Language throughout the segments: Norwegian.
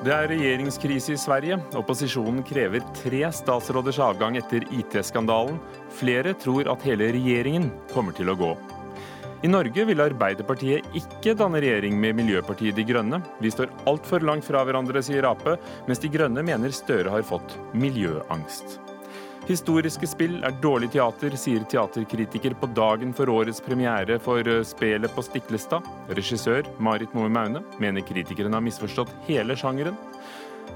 Det er regjeringskrise i Sverige. Opposisjonen krever tre statsråders avgang etter IT-skandalen. Flere tror at hele regjeringen kommer til å gå. I Norge vil Arbeiderpartiet ikke danne regjering med Miljøpartiet De Grønne. Vi står altfor langt fra hverandre, sier Ap, mens De Grønne mener Støre har fått miljøangst. Historiske spill er dårlig teater, sier teaterkritiker på dagen for årets premiere for eh, spelet på Stiklestad. Regissør Marit Moe Maune mener kritikeren har misforstått hele sjangeren.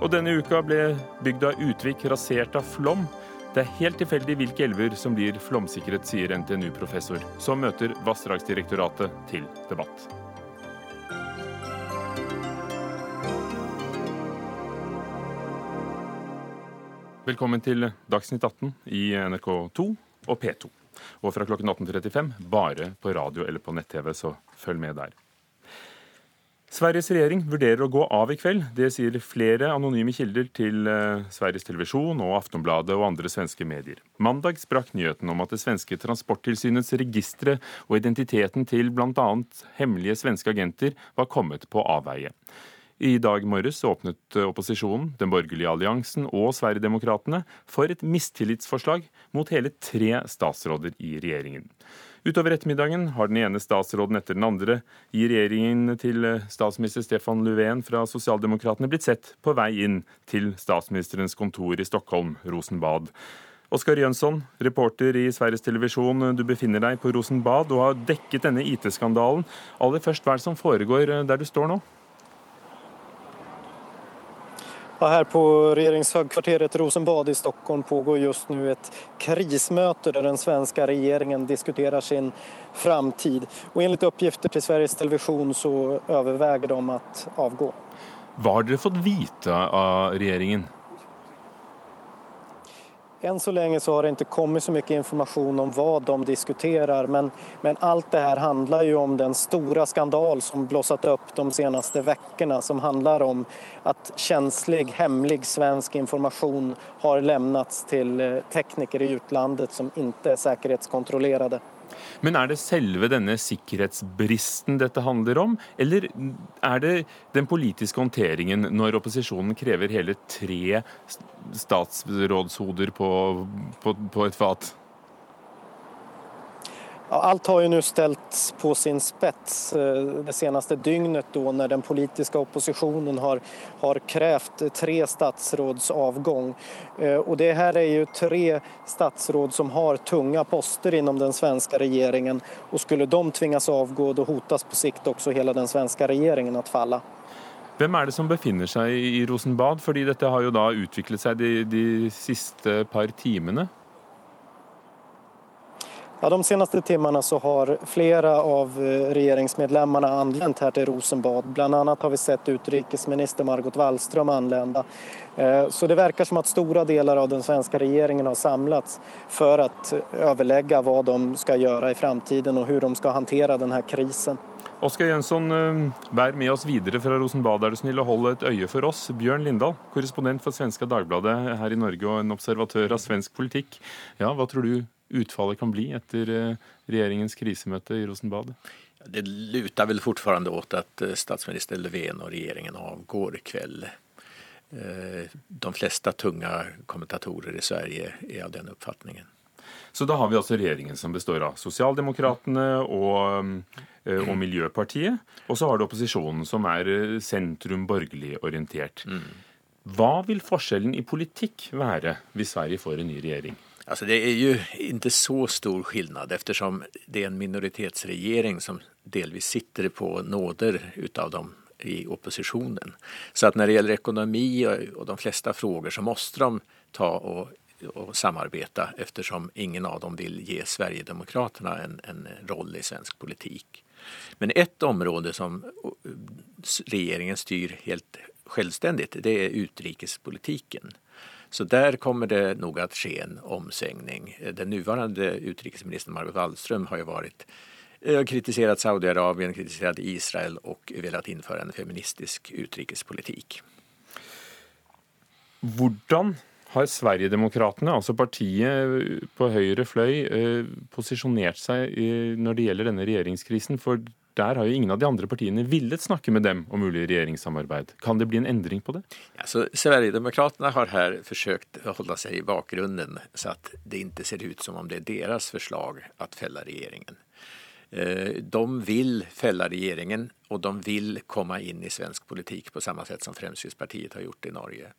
Og denne uka ble bygda Utvik rasert av flom. Det er helt tilfeldig hvilke elver som blir flomsikret, sier NTNU-professor, som møter Vassdragsdirektoratet til debatt. Velkommen til Dagsnytt 18 i NRK2 og P2. Og fra klokken 18.35 bare på radio eller på nett-TV, så følg med der. Sveriges regjering vurderer å gå av i kveld. Det sier flere anonyme kilder til eh, Sveriges Televisjon og Aftonbladet og andre svenske medier. Mandag sprakk nyheten om at det svenske transporttilsynets registre og identiteten til bl.a. hemmelige svenske agenter var kommet på avveie. I dag morges åpnet opposisjonen, den borgerlige alliansen og Sverigedemokraterna for et mistillitsforslag mot hele tre statsråder i regjeringen. Utover ettermiddagen har den ene statsråden etter den andre i regjeringen til statsminister Stefan Löfven fra Sosialdemokratene blitt sett på vei inn til statsministerens kontor i Stockholm, Rosenbad. Oskar Jønsson, reporter i Sveriges Televisjon, du befinner deg på Rosenbad og har dekket denne IT-skandalen. Aller først, hva er det som foregår der du står nå? Här på regjeringshøgkvarteret Rosenbad i Stockholm pågår just nu ett krismöte där den svenska regeringen diskuterar sin framtid. Och enligt uppgifter till Sveriges Television så överväger de att avgå. Hva har dere fått vite av regjeringen? Än så länge så har det ikke kommet så mycket information om hva de diskuterer men, men alt det här handlar ju om den store skandal som blossat opp de senaste veckorna som handler om at känslig, hemlig svensk informasjon har lämnats til teknikere tekniker i utlandet som ikke er säkerhetskontrollerade. Men er det selve denne sikkerhetsbristen dette handler om, eller er det den politiske håndteringen når opposisjonen krever hele tre statsrådshoder på, på, på et fat? Allt har jo nå stelt på sin spets eh, det seneste dygnet når den politiske opposisjonen har, har krevd tre statsråds Og Eh, det her er jo tre statsråd som har tunga poster innom den svenske regjeringen. Og skulle de tvinges avgå da hotes på sikt også hele den svenske regjeringen å falle. Hvem er det som befinner seg i Rosenbad? Fordi dette har jo da utviklet seg de, de siste par timene. Ja, de senaste timmarna så har flera av eh, regeringsmedlemmarna anlänt här till Rosenbad. Bland annat har vi sett utrikesminister Margot Wallström anlända. Eh, så det verkar som att stora delar av den svenska regeringen har samlats för att överlägga vad de ska göra i framtiden och hur de ska hantera den här krisen. Oskar Jensson, vær eh, med oss videre fra Rosenbad, er du snill å holde et øye for oss. Bjørn Lindahl, korrespondent for Svenska Dagbladet her i Norge og en observatør av svensk politikk. Ja, hva tror du utfallet kan bli etter eh, regjeringens krisemøte i Rosenbad? Det lutar vel fortfarande åt att eh, statsminister Löfven og regjeringen avgår i kveld. de fleste tunga kommentatorer i Sverige er av den oppfatningen. Så da har vi altså regjeringen som består av Sosialdemokratene og, og Miljøpartiet. Og så har du opposisjonen som er sentrum borgerlig orientert. Mm. Hva vil forskjellen i politikk være hvis Sverige får en ny regjering? Alltså det är ju inte så stor skillnad eftersom det är en minoritetsregering som delvis sitter på nåder utav dem i oppositionen. Så att när det gäller ekonomi och de flesta frågor så måste de ta och, och samarbeta eftersom ingen av dem vill ge Sverigedemokraterna en, en roll i svensk politik. Men ett område som regeringen styr helt självständigt det är utrikespolitiken. Så där kommer det nog att ske en omsvängning. Den nuvarande utrikesministern Margot Wallström har ju varit eh, kritiserat Saudiarabien, kritiserat Israel och velat innføre en feministisk utrikespolitikk. Hvordan har Sverigedemokraterna, altså partiet på høyre fløy, eh, posisjonert seg når det gjelder denne regjeringskrisen? For der har jo ingen av de andre partiene villet snakke med dem om mulig regjeringssamarbeid. Kan det bli en endring på det? Ja, så Sverigedemokraterna har her forsøkt å holde seg i bakgrunnen, så at det ikke ser ut som om det er deres forslag å felle regjeringen. Eh, de vil felle regjeringen, og de vil komme inn i svensk politikk på samme sett som Fremskrittspartiet har gjort i Norge.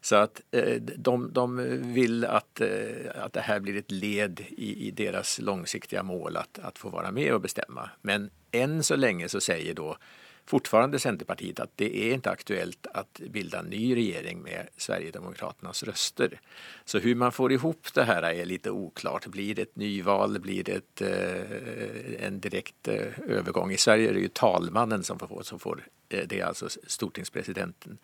Så att eh, de, de vil at, at att det her blir et led i, i deres langsiktige mål at, at få være med og bestemme. Men enn så lenge så sier da fortfarande Centerpartiet at det er ikke aktuelt å bilde en ny regjering med Sverigedemokraternas røster. Så hvordan man får ihop det her er litt oklart. Blir det et nyval? Blir det et, eh, en direkte overgang? I Sverige er det jo talmannen som får, som får eh, det er altså stortingspresidenten,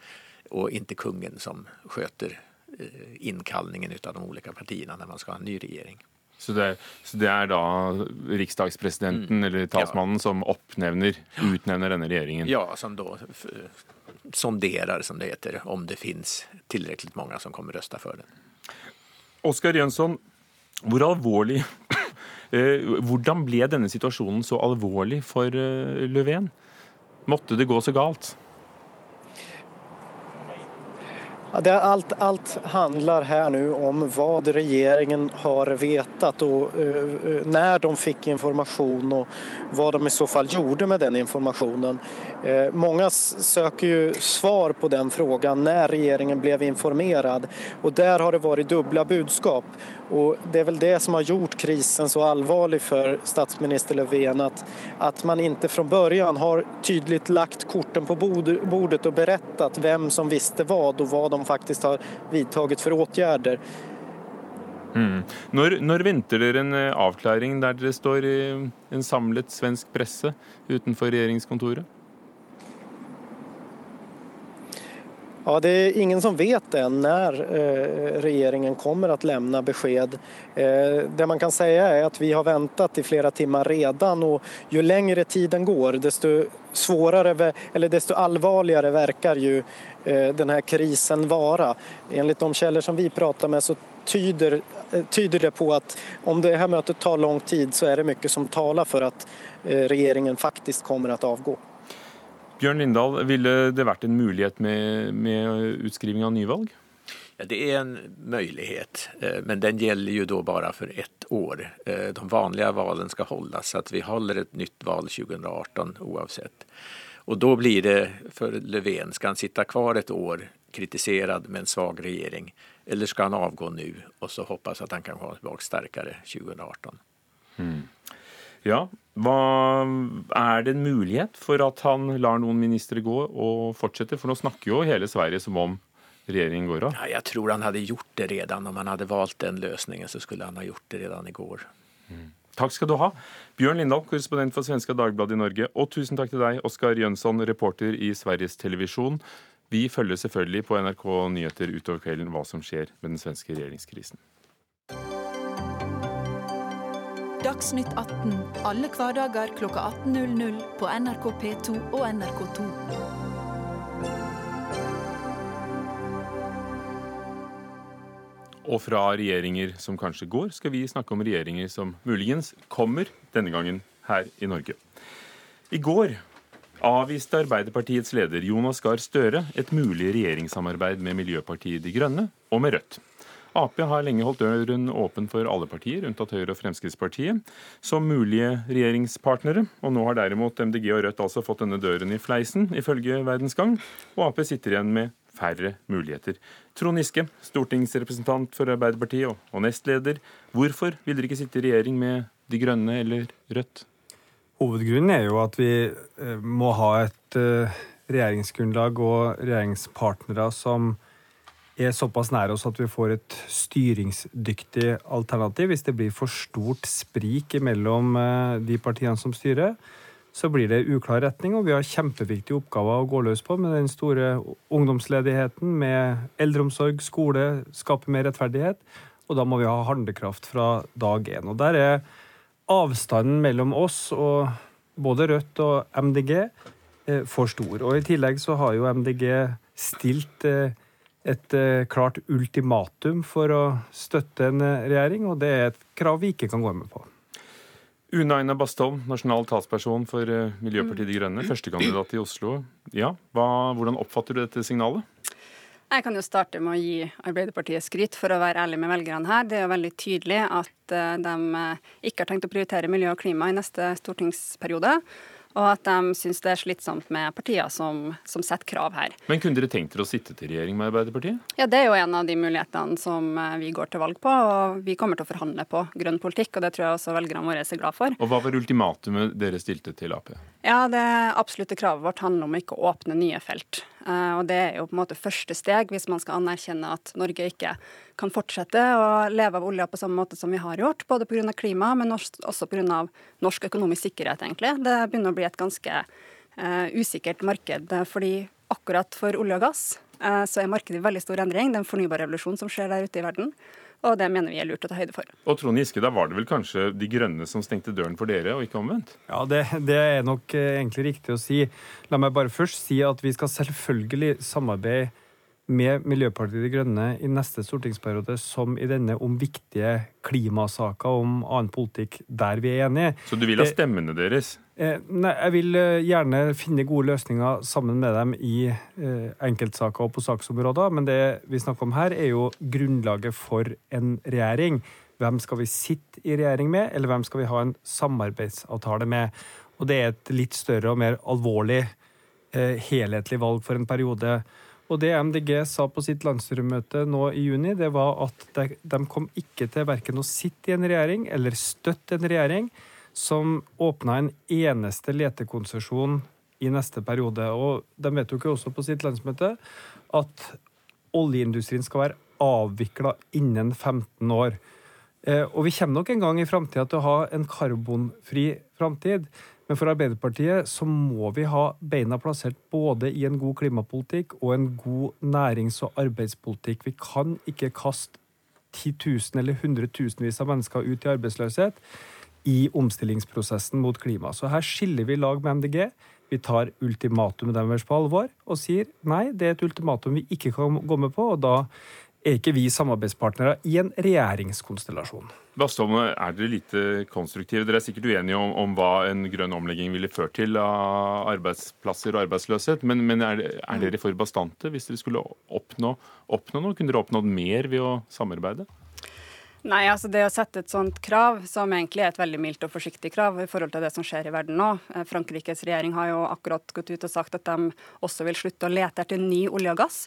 og ikke kungen som skjøter eh, innkallingen av de ulike partiene når man skal ha en ny regjering. Så det, så det, er da riksdagspresidenten mm. eller talsmannen ja. som oppnevner, utnevner denne regjeringen? Ja, som da sonderer, som det heter, om det fins tilrekkelig mange som kommer røste for den. Oskar Jønsson, hvor alvorlig eh, Hvordan ble denne situasjonen så alvorlig for eh, Löfven? Måtte det gå så galt? Det, allt, allt handlar här nu om vad regeringen har vetat och uh, när de fick information och vad de i så fall gjorde med den informationen. Uh, många söker ju svar på den frågan när regeringen blev informerad och där har det varit dubbla budskap. Och det är väl det som har gjort krisen så allvarlig för statsminister Löfven att, att man inte från början har tydligt lagt korten på bordet och berättat vem som visste vad och vad de faktisk har vidtaget for åtgärder. Mm. Når, når, venter dere en eh, avklaring der dere står i en samlet svensk presse utenfor regjeringskontoret? Ja, det er ingen som vet än när eh, regjeringen kommer att lämna besked. Eh, det man kan säga är att vi har ventet i flere timmar redan och ju längre tiden går desto svårare eller desto allvarligare verkar ju eh, den här krisen vare. Enligt de källor som vi pratar med så tyder, tyder det på at om det här mötet tar lang tid så er det mye som taler for at regjeringen faktisk kommer att avgå. Bjørn Lindahl, ville det vært en mulighet med, med utskriving av nyvalg? Ja, det er en mulighet, eh, men den gjelder jo da bare for ett år. Eh, de vanlige valgene skal holdes, så vi holder et nytt valg 2018 uansett. Og da blir det for Löfven, skal han sitte kvar et år kritisert med en svag regjering, eller skal han avgå nå og så håpes at han kan komme tilbake sterkere 2018? Mm. Ja, hva, Er det en mulighet for at han lar noen ministre gå og fortsetter? For nå snakker jo hele Sverige som om regjeringen går av. Ja, jeg tror han hadde gjort det redan. Om han hadde valgt den løsningen, så skulle han ha gjort det redan i går. Mm. Takk skal du ha. Bjørn Lindahl, korrespondent for Svenska Dagbladet i Norge. Og tusen takk til deg, Oskar Jønsson, reporter i Sveriges Televisjon. Vi følger selvfølgelig på NRK Nyheter utover kvelden hva som skjer med den svenske regjeringskrisen. Dagsnytt 18 alle hverdager kl 18.00 på NRK P2 og NRK2. Og fra regjeringer som kanskje går, skal vi snakke om regjeringer som muligens kommer, denne gangen her i Norge. I går avviste Arbeiderpartiets leder Jonas Gahr Støre et mulig regjeringssamarbeid med Miljøpartiet De Grønne og med Rødt. Ap har lenge holdt døren åpen for alle partier, unntatt Høyre og Fremskrittspartiet, som mulige regjeringspartnere. Og nå har derimot MDG og Rødt altså fått denne døren i fleisen, ifølge Verdensgang. Og Ap sitter igjen med færre muligheter. Trond Giske, stortingsrepresentant for Arbeiderpartiet og nestleder. Hvorfor vil dere ikke sitte i regjering med De Grønne eller Rødt? Hovedgrunnen er jo at vi eh, må ha et eh, regjeringsgrunnlag og regjeringspartnere som er såpass nære oss at vi får et styringsdyktig alternativ. Hvis det blir for stort sprik mellom eh, de partiene som styrer, så blir det uklar retning, og vi har kjempeviktige oppgaver å gå løs på med den store ungdomsledigheten, med eldreomsorg, skole, skape mer rettferdighet. Og da må vi ha handlekraft fra dag én. Og der er avstanden mellom oss og både Rødt og MDG eh, for stor. Og i tillegg så har jo MDG stilt eh, et eh, klart ultimatum for å støtte en regjering, og det er et krav vi ikke kan gå med på. Una Aina Bastholm, nasjonal talsperson for eh, Miljøpartiet De Grønne, førstekandidat i Oslo. Ja, hva, Hvordan oppfatter du dette signalet? Jeg kan jo starte med å gi Arbeiderpartiet skryt for å være ærlig med velgerne her. Det er jo veldig tydelig at eh, de ikke har tenkt å prioritere miljø og klima i neste stortingsperiode og at de syns det er slitsomt med partier som, som, setter krav her. Men kunne dere tenkt dere å sitte til regjering med Arbeiderpartiet? Ja, Det er jo en av de mulighetene som eh, vi går til valg på. og Vi kommer til å forhandle på grønn politikk, og det tror jeg også velgerne våre er glad for. Og Hva var ultimatumet dere stilte til Ap? Ja, Det absolutte kravet vårt handler om ikke å åpne nye felt. Eh, og Det er jo på en måte første steg hvis man skal anerkjenne at Norge ikke kan fortsette å leve av olja på samme måte som vi har gjort, både pga. klima, men også pga. norsk økonomisk sikkerhet, egentlig. Det begynner å bli et ganske uh, usikkert marked. fordi akkurat for olje og gass så er markedet i veldig stor endring. Det er en fornybar revolusjon som skjer der ute i verden. Og det mener vi er lurt å ta høyde for. Og Trond Giske, da var det vel kanskje De Grønne som stengte døren for dere, og ikke omvendt? Ja, det, det er nok eh, egentlig riktig å si. La meg bare først si at vi skal selvfølgelig samarbeide med Miljøpartiet De Grønne i neste stortingsperiode som i denne om viktige klimasaker, om annen politikk der vi er enige. Så du vil ha stemmene deres? Eh, nei, jeg vil eh, gjerne finne gode løsninger sammen med dem i eh, enkeltsaker og på saksområder, men det vi snakker om her, er jo grunnlaget for en regjering. Hvem skal vi sitte i regjering med, eller hvem skal vi ha en samarbeidsavtale med? Og det er et litt større og mer alvorlig helhetlig valg for en periode. Og det MDG sa på sitt landsstyremøte nå i juni, det var at de kom ikke til verken å sitte i en regjering eller støtte en regjering som åpna en eneste letekonsesjon i neste periode. Og de vedtok jo også på sitt landsmøte at oljeindustrien skal være avvikla innen 15 år. Eh, og vi kommer nok en gang i framtida til å ha en karbonfri framtid. Men for Arbeiderpartiet så må vi ha beina plassert både i en god klimapolitikk og en god nærings- og arbeidspolitikk. Vi kan ikke kaste titusen eller hundretusenvis av mennesker ut i arbeidsløshet i omstillingsprosessen mot klima. Så her skiller vi lag med MDG. Vi tar ultimatumet deres på alvor og sier nei, det er et ultimatum vi ikke kan gå med på. og da er ikke vi samarbeidspartnere i en regjeringskonstellasjon. Bastholm, er dere lite konstruktive? Dere er sikkert uenige om, om, hva en grønn omlegging ville ført til av arbeidsplasser og arbeidsløshet, men, men er, er, dere for bastante hvis dere skulle oppnå, oppnå noe? Kunne dere oppnådd mer ved å samarbeide? Nei, altså det å sette et sånt krav, som egentlig er et veldig mildt og forsiktig krav i forhold til det som skjer i verden nå. Eh, Frankrikes regjering har jo akkurat gått ut og sagt at de også vil slutte å lete etter ny olje og gass.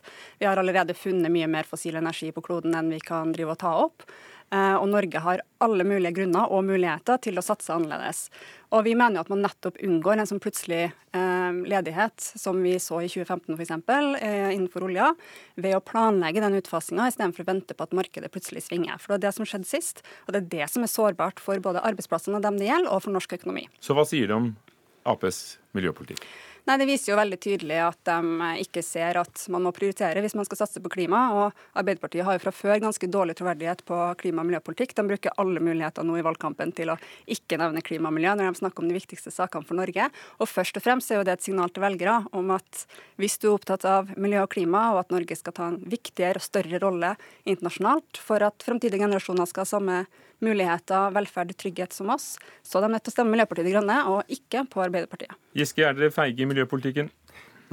Vi har allerede funnet mye mer fossil energi på kloden enn vi kan drive og ta opp. Eh, og Norge har alle mulige grunner og muligheter til å satse annerledes. Og vi mener jo at man nettopp unngår en sånn plutselig eh, ledighet, som vi så i 2015 f.eks. Eh, innenfor olja, ved å planlegge den utfasinga istedenfor å vente på at markedet plutselig svinger. For det er det som skjedde sist, og det er det som er sårbart for både arbeidsplassene og dem det gjelder, og for norsk økonomi. Så hva sier du om Aps miljøpolitikk? Nei, Det viser jo veldig tydelig at de ikke ser at man må prioritere hvis man skal satse på klima. og Arbeiderpartiet har jo fra før ganske dårlig troverdighet på klima- og miljøpolitikk. De bruker alle muligheter nå i valgkampen til å ikke nevne klima og miljø når de snakker om de viktigste sakene for Norge. Og først og fremst er jo det et signal til velgere om at hvis du er opptatt av miljø og klima, og at Norge skal ta en viktigere og større rolle internasjonalt for at fremtidige generasjoner skal ha samme muligheter, velferd og trygghet som oss, så er nødt til å stemme Miljøpartiet De Grønne, og ikke på Arbeiderpartiet. Giske, er dere feige i miljøpolitikken?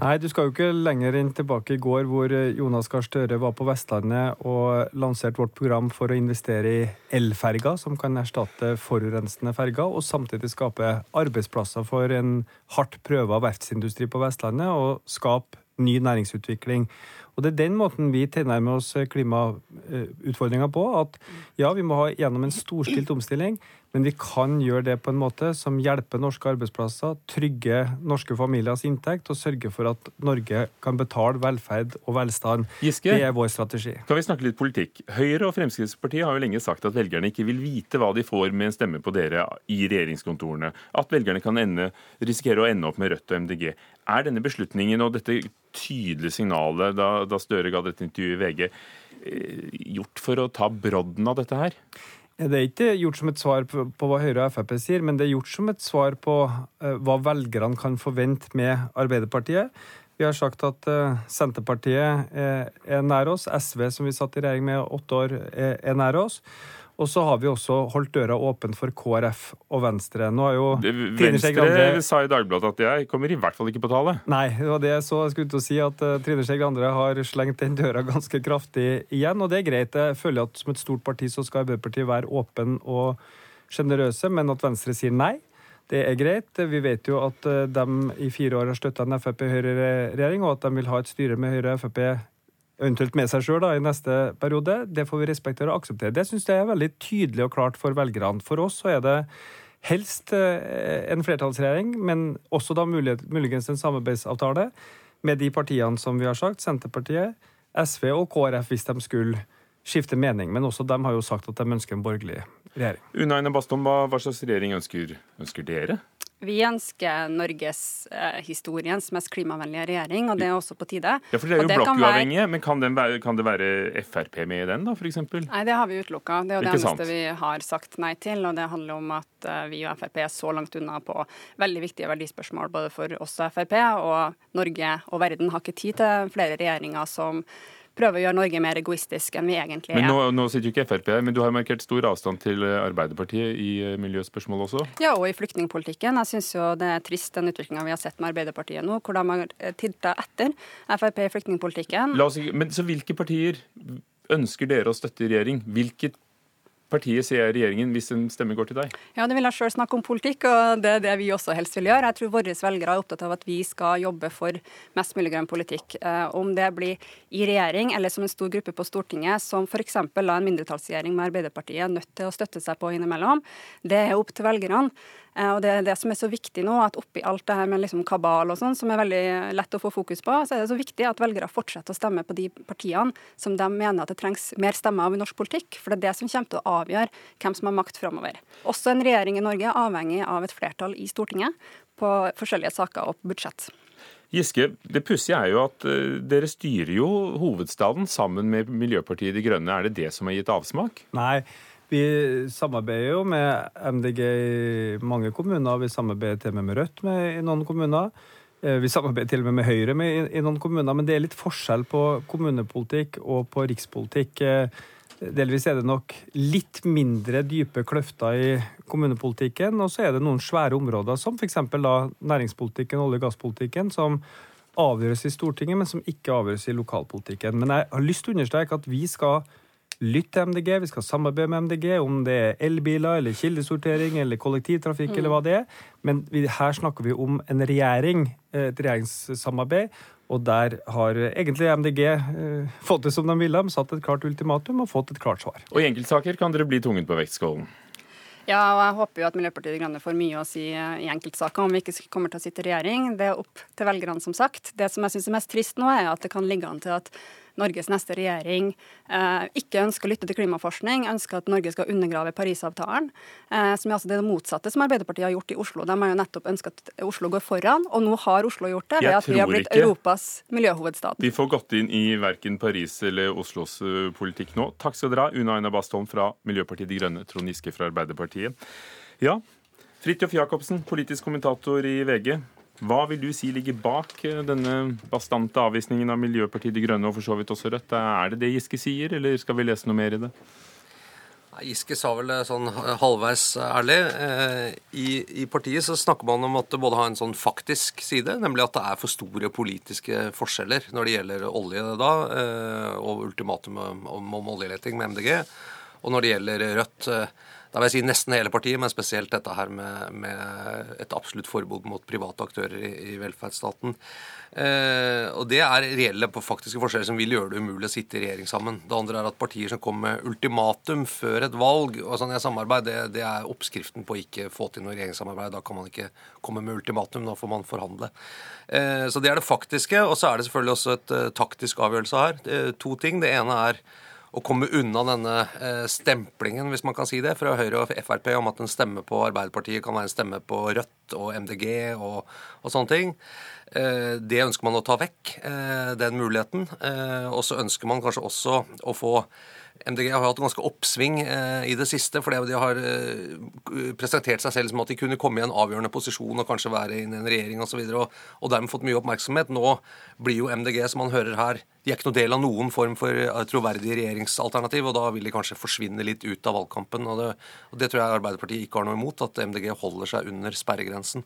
Nei, du skal jo ikke lenger inn tilbake i går, hvor eh, Jonas Gahr Støre var på Vestlandet og lanserte vårt program for å investere i elferger, som kan erstatte forurensende ferger, og samtidig skape arbeidsplasser for en hardt prøva verftsindustri på Vestlandet, og skape ny næringsutvikling. Og Det er den måten vi tilnærmer oss klimautfordringa på. At ja, vi må ha gjennom en storstilt omstilling, men vi kan gjøre det på en måte som hjelper norske arbeidsplasser, trygger norske familiers inntekt og sørger for at Norge kan betale velferd og velstand. Giske, det er vår strategi. Kan vi snakke litt politikk? Høyre og Fremskrittspartiet har jo lenge sagt at velgerne ikke vil vite hva de får med en stemme på dere i regjeringskontorene. At velgerne kan ende, risikere å ende opp med Rødt og MDG. Er denne beslutningen og dette tydelige signalet da, da Støre ga dette intervjuet i VG, eh, gjort for å ta brodden av dette her? Det er ikke gjort som et svar på, på, hva Høyre og Frp sier, men det er gjort som et svar på uh, hva velgerne kan forvente med Arbeiderpartiet. Vi har sagt at uh, Senterpartiet er, er, nær oss. SV, som vi satt i regjering med åtte år, er, er nær oss. Og så har vi også holdt døra åpen for KrF og Venstre. Nå har jo Grande sa i Dagbladet at jeg kommer i hvert fall ikke på tale. Nei, det var det jeg så jeg skulle til å si, at uh, Trine Skei Grande har slengt den døra ganske kraftig igjen. Og det er greit. Jeg føler at som et stort parti så skal Arbeiderpartiet være åpen og sjenerøse, men at Venstre sier nei. Det er greit. Vi vet jo at uh, de i fire år har støtta en Frp-Høyre-regjering, og at de vil ha et styre med Høyre og Frp eventuelt med seg sjøl i neste periode. Det får vi respektere og akseptere. Det syns jeg er veldig tydelig og klart for velgerne. For oss så er det helst eh, en flertallsregjering, men også da muligens en samarbeidsavtale med de partiene som vi har sagt, Senterpartiet, SV og KrF, hvis de skulle skifte mening. Men også de har jo sagt at de ønsker en borgerlig regjering. Aine Bastom, hva, hva slags regjering ønsker, ønsker dere? Vi ønsker Norges eh, historiens mest klimavennlige regjering, og det er også på tide. Ja, for Det er jo blokkuavhengige, være... men kan, være, kan, det være Frp med i den, da, f.eks.? Nei, det har vi utelukka. Det er jo det eneste sant? vi har sagt nei til. Og det handler om at uh, vi og Frp er så langt unna på veldig viktige verdispørsmål både for oss og Frp. Og Norge og verden har ikke tid til flere regjeringer som prøve å gjøre Norge mer egoistisk enn vi egentlig er. Men nå, nå sitter jo ikke Frp her, men du har markert stor avstand til Arbeiderpartiet i eh, miljøspørsmål også? Ja, og i flyktningpolitikken. Jeg syns jo det er trist den utviklinga vi har sett med Arbeiderpartiet nå, hvor de har tilta etter Frp i flyktningpolitikken. Oss, men så hvilke partier ønsker dere å støtte i regjering? Hvilket partiet sier regjeringen hvis en stemme går til deg? Ja, det vil jeg sjøl snakke om politikk, og det er det vi også helst vil gjøre. Jeg tror våre velgere er opptatt av at vi skal jobbe for mest mulig grønn politikk. Eh, om det blir i regjering eller som en stor gruppe på Stortinget, som f.eks. en mindretallsregjering med Arbeiderpartiet er nødt til å støtte seg på innimellom, det er opp til velgerne. Eh, og Det er det som er så viktig nå, at oppi alt det her med liksom kabal og sånn, som er veldig lett å få fokus på, så er det så viktig at velgere fortsetter å stemme på de partiene som de mener at det trengs mer stemmer av i norsk politikk. For det er det som kommer til å avgjøre hvem som har makt framover. Også en regjering i Norge er avhengig av et flertall i Stortinget på forskjellige saker og budsjett. Giske, det pussige er jo at uh, dere styrer jo hovedstaden sammen med Miljøpartiet De Grønne. Er det det som har gitt avsmak? Nei, vi samarbeider jo med MDG i mange kommuner. Vi samarbeider til og med med Rødt med, i noen kommuner. Eh, vi samarbeider til og med med Høyre med, i, noen kommuner, men det er litt forskjell på kommunepolitikk og på rikspolitikk. Eh, delvis er det nok litt mindre dype kløfter i kommunepolitikken, og så er det noen svære områder, som f.eks. næringspolitikken, olje- og gasspolitikken, som avgjøres i Stortinget, men som ikke avgjøres i lokalpolitikken. Men jeg har lyst til å understreke at vi skal lytte til MDG, vi skal samarbeide med MDG, om det er elbiler eller kildesortering eller kollektivtrafikk mm. eller hva det er. Men vi, her snakker vi om en regjering, et regjeringssamarbeid. Og der har egentlig MDG eh, fått det som de ville, de satt et klart ultimatum og fått et klart svar. Og i enkeltsaker kan dere bli tvunget på vektskålen? Ja, og jeg håper jo at Miljøpartiet De Grønne får mye å si eh, i enkeltsaker om vi ikke kommer til å sitte i regjering. Det er opp til velgerne, som sagt. Det som jeg syns er mest trist nå, er at det kan ligge an til at Norges neste regjering eh, ikke ønsker å lytte til klimaforskning, ønsker at Norge skal undergrave Parisavtalen, eh, som er altså det motsatte som Arbeiderpartiet har gjort i Oslo. De har jo nettopp ønsket at Oslo går foran, og nå har Oslo gjort det ved at vi har blitt ikke. Europas miljøhovedstad. Vi får gått inn i verken Paris eller Oslos uh, politikk nå. Takk skal dere ha, Una Aina Bastholm fra Miljøpartiet De Grønne, Trond Giske fra Arbeiderpartiet. Ja, Fridtjof Jacobsen, politisk kommentator i VG. Hva vil du si ligger bak eh, denne bastante avvisningen av Miljøpartiet De Grønne og for så vidt også Rødt? Er det det Giske sier, eller skal vi lese noe mer i det? Giske sa vel sånn halvveis ærlig. Eh, I, I, partiet så snakker man om at det både har en sånn faktisk side, nemlig at det er for store politiske forskjeller når det gjelder olje da, eh, og ultimatumet om, om oljeleting med MDG. Og når det gjelder Rødt da vil jeg si nesten hele partiet, men spesielt dette her med, med et absolutt forbud mot private aktører i, i velferdsstaten. Eh, og Det er reelle på faktiske forskjeller som vil gjøre det umulig å sitte i regjering sammen. Det andre er at partier som kommer med ultimatum før et valg og sånn samarbeid, det, det, er oppskriften på ikke få til noe regjeringssamarbeid. Da kan man ikke komme med ultimatum, da får man forhandle. Eh, så det er det faktiske. Og så er det selvfølgelig også et uh, taktisk avgjørelse her. Det to ting. Det ene er å komme unna denne eh, stemplingen, hvis man kan si det, fra Høyre og Frp om at en stemme på Arbeiderpartiet kan være en stemme på Rødt og MDG og, og sånne ting. Eh, det ønsker man å ta vekk, eh, den muligheten. Og så ønsker man kanskje også å få MDG har hatt ganske oppsving eh, i det siste, fordi de har eh, presentert seg selv som at de kunne komme i en avgjørende posisjon og kanskje være i en regjering osv. Og, og, og dermed fått mye oppmerksomhet. Nå blir jo MDG, som man hører her, de er ikke noe del av noen form for eh, troverdig regjeringsalternativ, og da vil de kanskje forsvinne litt ut av valgkampen. Og det, og det tror jeg Arbeiderpartiet ikke har noe imot, at MDG holder seg under sperregrensen.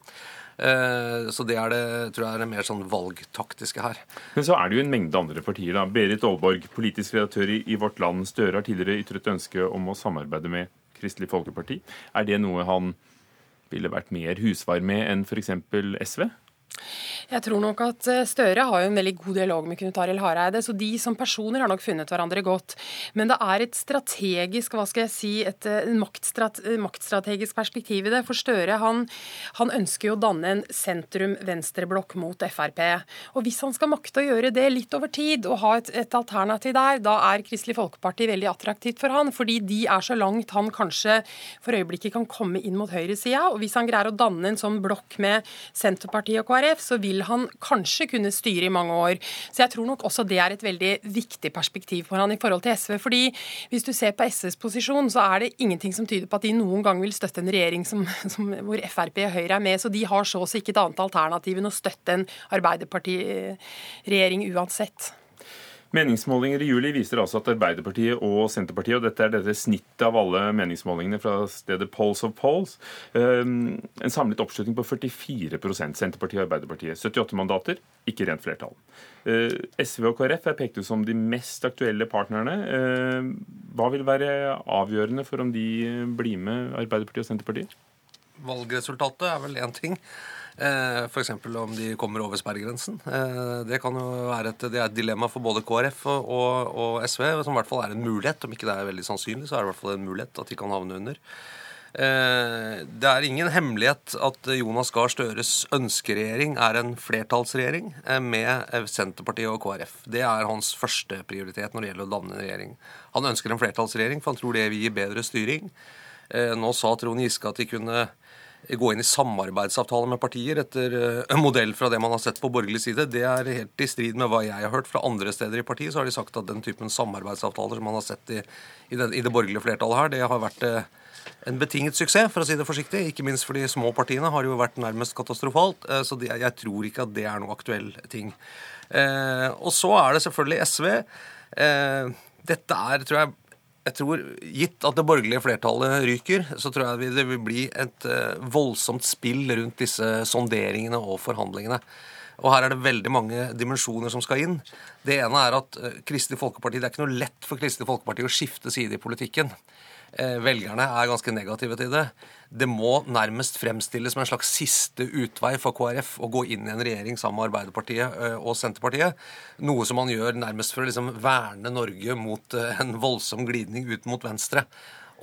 Eh, så det er det, tror jeg er det mer sånn valgtaktiske her. Men så er det jo en mengde andre partier. da. Berit Aalborg, politisk redaktør i Vårt Land. Støre har tidligere ytret ønske om å samarbeide med Kristelig Folkeparti. Er det noe han ville vært mer husvar med enn f.eks. SV? Jeg tror nok at eh, Støre har jo en veldig god dialog med Knut Arild Hareide, så de som personer har nok funnet hverandre godt. Men det er et strategisk, hva skal jeg si, et maktstrate, maktstrategisk perspektiv i det. For Støre han, han ønsker jo å danne en sentrum-venstreblokk mot Frp. Og hvis han skal makte å gjøre det litt over tid, og ha et, et alternativ der, da er Kristelig Folkeparti veldig attraktivt for han, fordi de er så langt han kanskje for øyeblikket kan komme inn mot høyresida. Og hvis han greier å danne en sånn blokk med Senterpartiet og KrF, så vil han kanskje kunne styre i mange år. Så jeg tror nok også det er et veldig viktig perspektiv for han i forhold til SV. fordi hvis du ser på SVs posisjon, så er det ingenting som tyder på at de noen gang vil støtte en regjering som, som, hvor Frp og Høyre er med. Så de har så å si ikke et annet alternativ enn å støtte en Arbeiderparti-regjering uansett. Meningsmålinger i juli viser altså at Arbeiderpartiet og Senterpartiet, og dette er dette snittet av alle meningsmålingene fra stedet Polls of Polls, ehm, en samlet oppslutning på 44% Senterpartiet og Arbeiderpartiet. 78 mandater, ikke rent flertall. Eh, SV og KrF er pekt ut som de mest aktuelle partnerne. Ehm, hva vil være avgjørende for om de blir med Arbeiderpartiet og Senterpartiet? Valgresultatet er vel én ting. Eh, F.eks. om de kommer over sperregrensen. Eh, det kan jo være et, er et dilemma for både KrF og, og, og, SV, som i hvert fall er en mulighet. Om ikke det er veldig sannsynlig, så er det i hvert fall en mulighet at de kan havne under. Eh, det er ingen hemmelighet at Jonas Gahr Støres ønskeregjering er en flertallsregjering med Senterpartiet og KrF. Det er hans første prioritet når det gjelder å danne en regjering. Han ønsker en flertallsregjering, for han tror det vil gi bedre styring. Nå sa Trond Giske at de kunne gå inn i samarbeidsavtaler med partier etter en modell fra det man har sett på borgerlig side. Det er helt i strid med hva jeg har hørt fra andre steder i partiet. Så har de sagt at den typen samarbeidsavtaler som man har sett i, i, det, i det, borgerlige flertallet her, det har vært en betinget suksess, for å si det forsiktig. Ikke minst for de små partiene har jo vært nærmest katastrofalt. Så de, jeg tror ikke at det er noe aktuell ting. Eh, og så er det selvfølgelig SV. Eh, dette er, tror jeg jeg tror, Gitt at det borgerlige flertallet ryker, så tror jeg det vil bli et uh, voldsomt spill rundt disse sonderingene og forhandlingene. Og Her er det veldig mange dimensjoner som skal inn. Det ene er at uh, Kristelig Folkeparti, Det er ikke noe lett for Kristelig Folkeparti å skifte side i politikken. Uh, velgerne er ganske negative til det det må nærmest fremstilles som en slags siste utvei for KrF å gå inn i en regjering sammen med Arbeiderpartiet eh, og Senterpartiet. Noe som man gjør nærmest for å liksom verne Norge mot eh, en voldsom glidning ut mot venstre.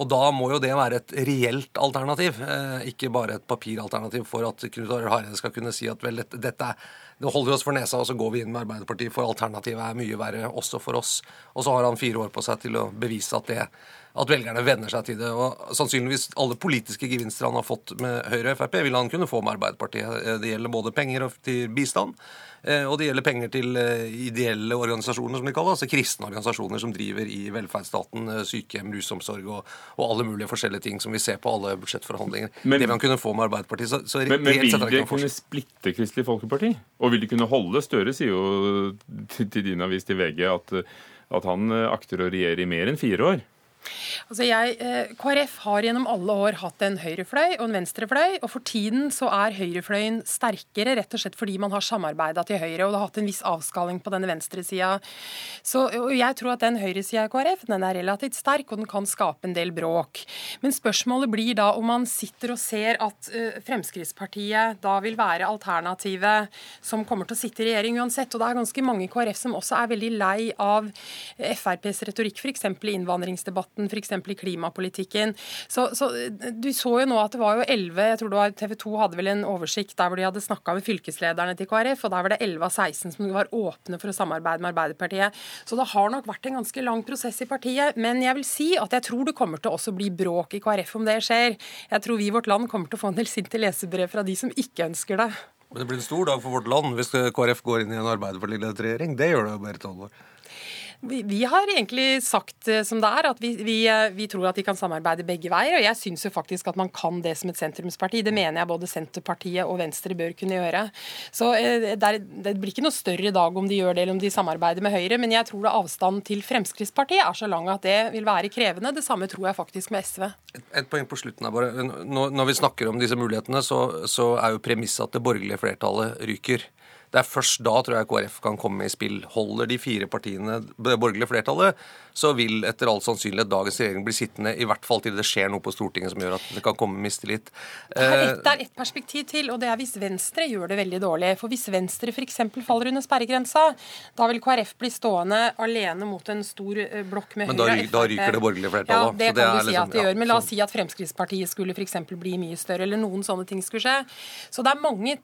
Og da må jo det være et reelt alternativ, eh, ikke bare et papiralternativ for at Knut Arild Hareide skal kunne si at vel, dette, det holder oss for nesa, og så går vi inn med Arbeiderpartiet, for alternativet er mye verre også for oss. Og så har han fire år på seg til å bevise at det at velgerne venner seg til det. Og sannsynligvis alle politiske gevinster han har fått med Høyre og Frp, vil han kunne få med Arbeiderpartiet. Eh, det gjelder både penger til bistand, eh, og det gjelder penger til eh, ideelle organisasjoner, som de kaller altså kristne organisasjoner som driver i velferdsstaten, sykehjem, rusomsorg og, og, alle mulige forskjellige ting som vi ser på alle budsjettforhandlinger. Men, det vil han kunne få med Arbeiderpartiet. Så, så men, men vil det kunne splitte Kristelig Folkeparti? Og vil de kunne holde? Støre sier jo til, til din avis til VG at, at han akter å regjere i mer enn fire år. Altså jeg, eh, KrF har gjennom alle år hatt en høyrefløy og en venstrefløy. og For tiden så er høyrefløyen sterkere, rett og slett fordi man har samarbeida til høyre. og Det har hatt en viss avskaling på denne venstresida. Så jeg tror at den høyresida i KrF den er relativt sterk, og den kan skape en del bråk. Men spørsmålet blir da om man sitter og ser at uh, Fremskrittspartiet da vil være alternativet som kommer til å sitte i regjering uansett. Og det er ganske mange i KrF som også er veldig lei av FrPs retorikk, f.eks. i innvandringsdebatten debatten, f.eks. i klimapolitikken. Så, så, Du så jo nå at det var jo 11 jeg tror TV 2 hadde vel en oversikt der hvor de hadde snakka med fylkeslederne til KrF, og der var det 11 av 16 som var åpne for å samarbeide med Arbeiderpartiet. Så det har nok vært en ganske lang prosess i partiet. Men jeg vil si at jeg tror det kommer til å også bli bråk i KrF om det skjer. Jeg tror vi i vårt land kommer til å få en del sinte lesebrev fra de som ikke ønsker det. Men det blir en stor dag for vårt land hvis KrF går inn i en Arbeiderparti-ledet regjering. Det gjør det, jo, Berit Olvor. Vi, har egentlig sagt eh, som det er, at vi, vi, eh, vi, tror at de kan samarbeide begge veier. Og jeg syns jo faktisk at man kan det som et sentrumsparti. Det mener jeg både Senterpartiet og Venstre bør kunne gjøre. Så eh, det, det blir ikke noe større i dag om de gjør det eller om de samarbeider med Høyre, men jeg tror det avstanden til Fremskrittspartiet er så lang at det vil være krevende. Det samme tror jeg faktisk med SV. Et, et poeng på slutten her bare. Når, når vi snakker om disse mulighetene, så, så er jo premisset at det borgerlige flertallet ryker. Det er først da tror jeg KrF kan komme i spill. Holder de fire partiene det borgerlige flertallet, så vil etter all sannsynlighet dagens regjering bli sittende, i hvert fall til det skjer noe på Stortinget som gjør at det kan komme mistillit. Det er ett et perspektiv til, og det er hvis Venstre gjør det veldig dårlig. For hvis Venstre f.eks. faller under sperregrensa, da vil KrF bli stående alene mot en stor eh, blokk med Men da, Høyre Men da ryker det borgerlige flertallet. Ja, det kan det du si liksom, at det gjør. Men la oss si at Fremskrittspartiet skulle f.eks. bli mye større, eller noen sånne ting skulle skje. Så det er mange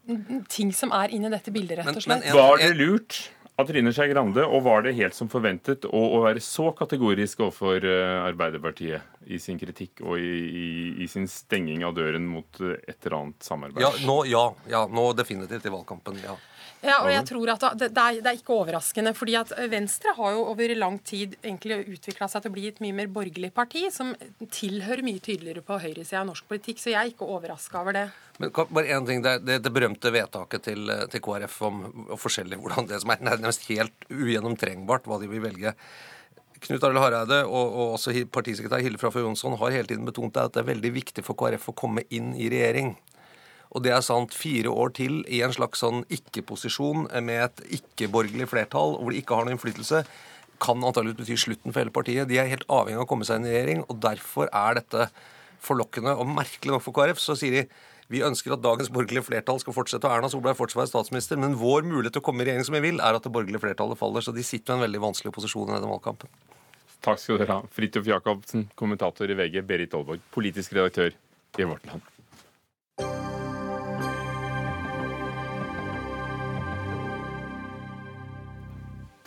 ting som er inni dette bildet rett og slett. Men, var det lurt av Trine Skei Grande, og var det helt som forventet å, å være så kategorisk overfor uh, Arbeiderpartiet i sin kritikk og i, i, i, sin stenging av døren mot uh, et eller annet samarbeid? Ja, nå, ja, ja, nå definitivt i valgkampen. ja. Ja, og jeg tror at det, det, er, det, er, ikke overraskende. fordi at Venstre har jo over lang tid egentlig utvikla seg til å bli et mye mer borgerlig parti, som tilhører mye tydeligere på høyresida av norsk politikk. Så jeg er ikke overraska over det. Men bare en ting, Det, det, det berømte vedtaket til, til KrF om, om forskjellig hvordan det som er nærmest helt ugjennomtrengbart, hva de vil velge. Knut Arild Hareide og, og også partisekretær Hille Frafjord Jonsson har hele tiden betont at det er veldig viktig for KrF å komme inn i regjering. Og det er sant fire år til i en slags sånn ikke-posisjon med et ikke-borgerlig flertall hvor de ikke har noen innflytelse, kan antakeligvis bety slutten for hele partiet. De er helt avhengig av å komme seg inn i regjering, og derfor er dette forlokkende. Og merkelig nok for KrF så sier de vi ønsker at dagens borgerlige flertall skal fortsette, og Erna Solberg fortsatt være statsminister, men vår mulighet til å komme i regjering som vi vil, er at det borgerlige flertallet faller. Så de sitter med en veldig vanskelig posisjon i denne valgkampen. Takk skal dere ha. Fridtjof Jacobsen, kommentator i VG, Berit Aalborg, politisk redaktør i Vårt Land.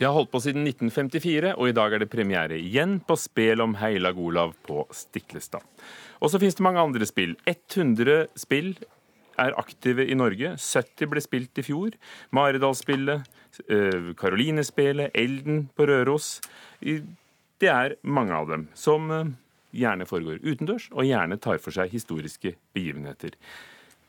De har holdt på siden 1954, og i dag er det premiere igjen på Spel om Heilag Olav på Stiklestad. Og så finnes det mange andre spill. 100 spill er aktive i Norge. 70 ble spilt i fjor. Maridalsspillet, Karolinespillet, eh, Elden på Røros. Det er mange av dem som eh, gjerne foregår utendørs, og gjerne tar for seg historiske begivenheter.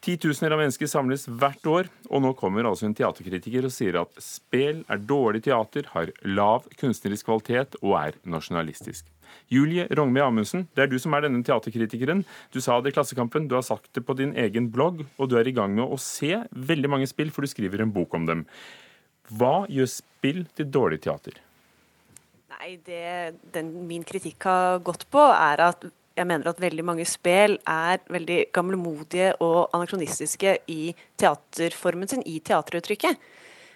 Titusener av mennesker samles hvert år, og nå kommer altså en teaterkritiker og sier at spel er dårlig teater, har lav kunstnerisk kvalitet og er nasjonalistisk. Julie Rognve Amundsen, det er du som er denne teaterkritikeren. Du sa det i Klassekampen, du har sagt det på din egen blogg, og du er i gang med å se veldig mange spill, for du skriver en bok om dem. Hva gjør spill til dårlig teater? Nei, det den min kritikk har gått på, er at jeg mener at veldig mange spel er veldig gamlemodige og anachronistiske i teaterformen sin, i teateruttrykket.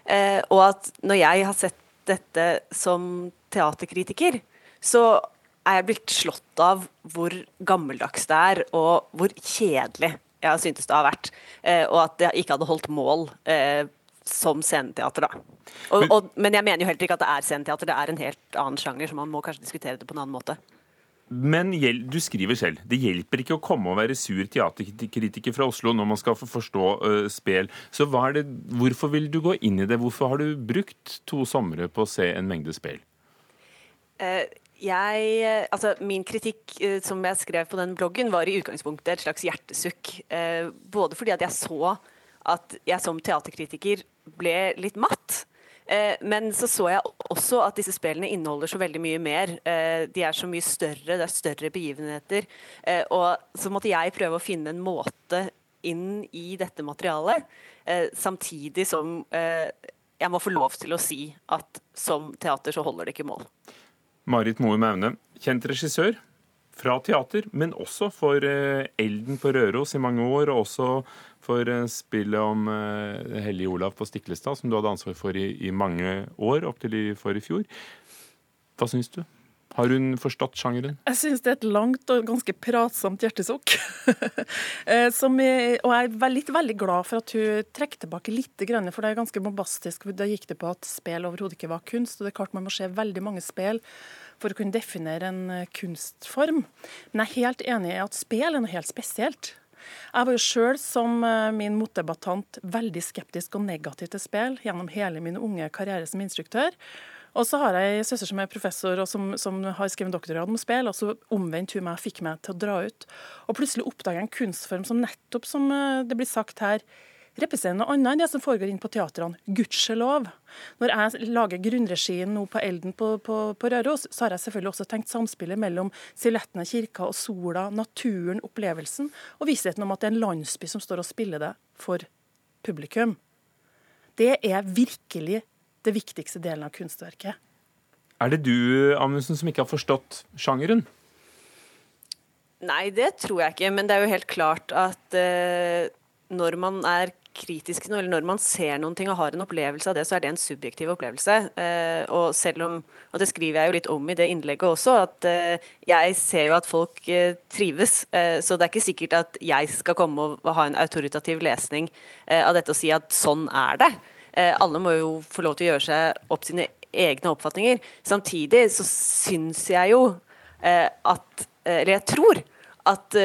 Eh, og at når jeg har sett dette som teaterkritiker, så er jeg blitt slått av hvor gammeldags det er, og hvor kjedelig jeg har syntes det har vært. Eh, og at det ikke hadde holdt mål eh, som sceneteater, da. Og, men, og, men jeg mener jo heller ikke at det er sceneteater, det er en helt annen sjanger, så man må kanskje diskutere det på en annen måte. Men du skriver selv det hjelper ikke å komme og være sur teaterkritiker fra Oslo når man skal forstå uh, spel. Så det, hvorfor vil du gå inn i det? Hvorfor har du brukt to somre på å se en mengde spel? Uh, jeg, altså Min kritikk uh, som jeg skrev på den bloggen, var i utgangspunktet et slags hjertesukk. både fordi at jeg så at jeg som teaterkritiker ble litt matt. Eh, men så så jeg også at disse spillene inneholder så veldig mye mer. Eh, de er så mye større, det er større begivenheter. Eh, og så måtte jeg prøve å finne en måte inn i dette materialet, samtidig som jeg må få lov til å si at som teater så holder det ikke mål. Marit Moe Maune, kjent regissør fra teater, men også for Elden på Røros i mange år, og også for eh, spillet om Hellig Hellige Olav på Stiklestad, som du hadde ansvar for i, i mange år, opp til i for i fjor. Hva syns du? Har hun forstått sjangeren? Jeg syns det er et langt og ganske pratsomt hjertesukk. Eh, og jeg er veldig, veldig glad for at hun trekker tilbake litt, for det er ganske bombastisk. Da gikk det på at spill overhodet ikke var kunst. og det er klart Man må se veldig mange spill for å kunne definere en kunstform. Men jeg er helt enig i at spel er noe helt spesielt. Jeg var jo sjøl som eh, min motdebattant veldig skeptisk og negativ til spill gjennom hele min unge karriere som instruktør. Og så har jeg en søster som er professor og som, som har skrevet doktorgrad om spill. og så omvendt hun meg fikk meg til å dra ut. Og plutselig oppdager jeg en kunstform som nettopp, som eh, det blir sagt her, representerer noe annet enn det som foregår inn på teatrene. Gudskjelov. Når jeg lager grunnregien nå på Elden på, på, på, Røros, så har jeg selvfølgelig også tenkt samspillet mellom silhuetten av kirka og sola, naturen, opplevelsen, og vissheten om at det er en landsby som står og spiller det for publikum. Det er virkelig det viktigste delen av kunstverket. Er det du Amundsen, som ikke har forstått sjangeren? Nei, det tror jeg ikke. Men det er jo helt klart at eh, når man er kritisk eller når man ser noen ting og har en opplevelse av det, så er det en subjektiv opplevelse. Uh, og selv om, og det skriver jeg jo litt om i det innlegget også, at uh, jeg ser jo at folk trives. så det er ikke sikkert at jeg skal komme og, ha en autoritativ lesning av dette og si at sånn er det. alle må jo få lov til å gjøre seg opp sine egne oppfatninger. Samtidig så syns jeg jo at Eller jeg tror at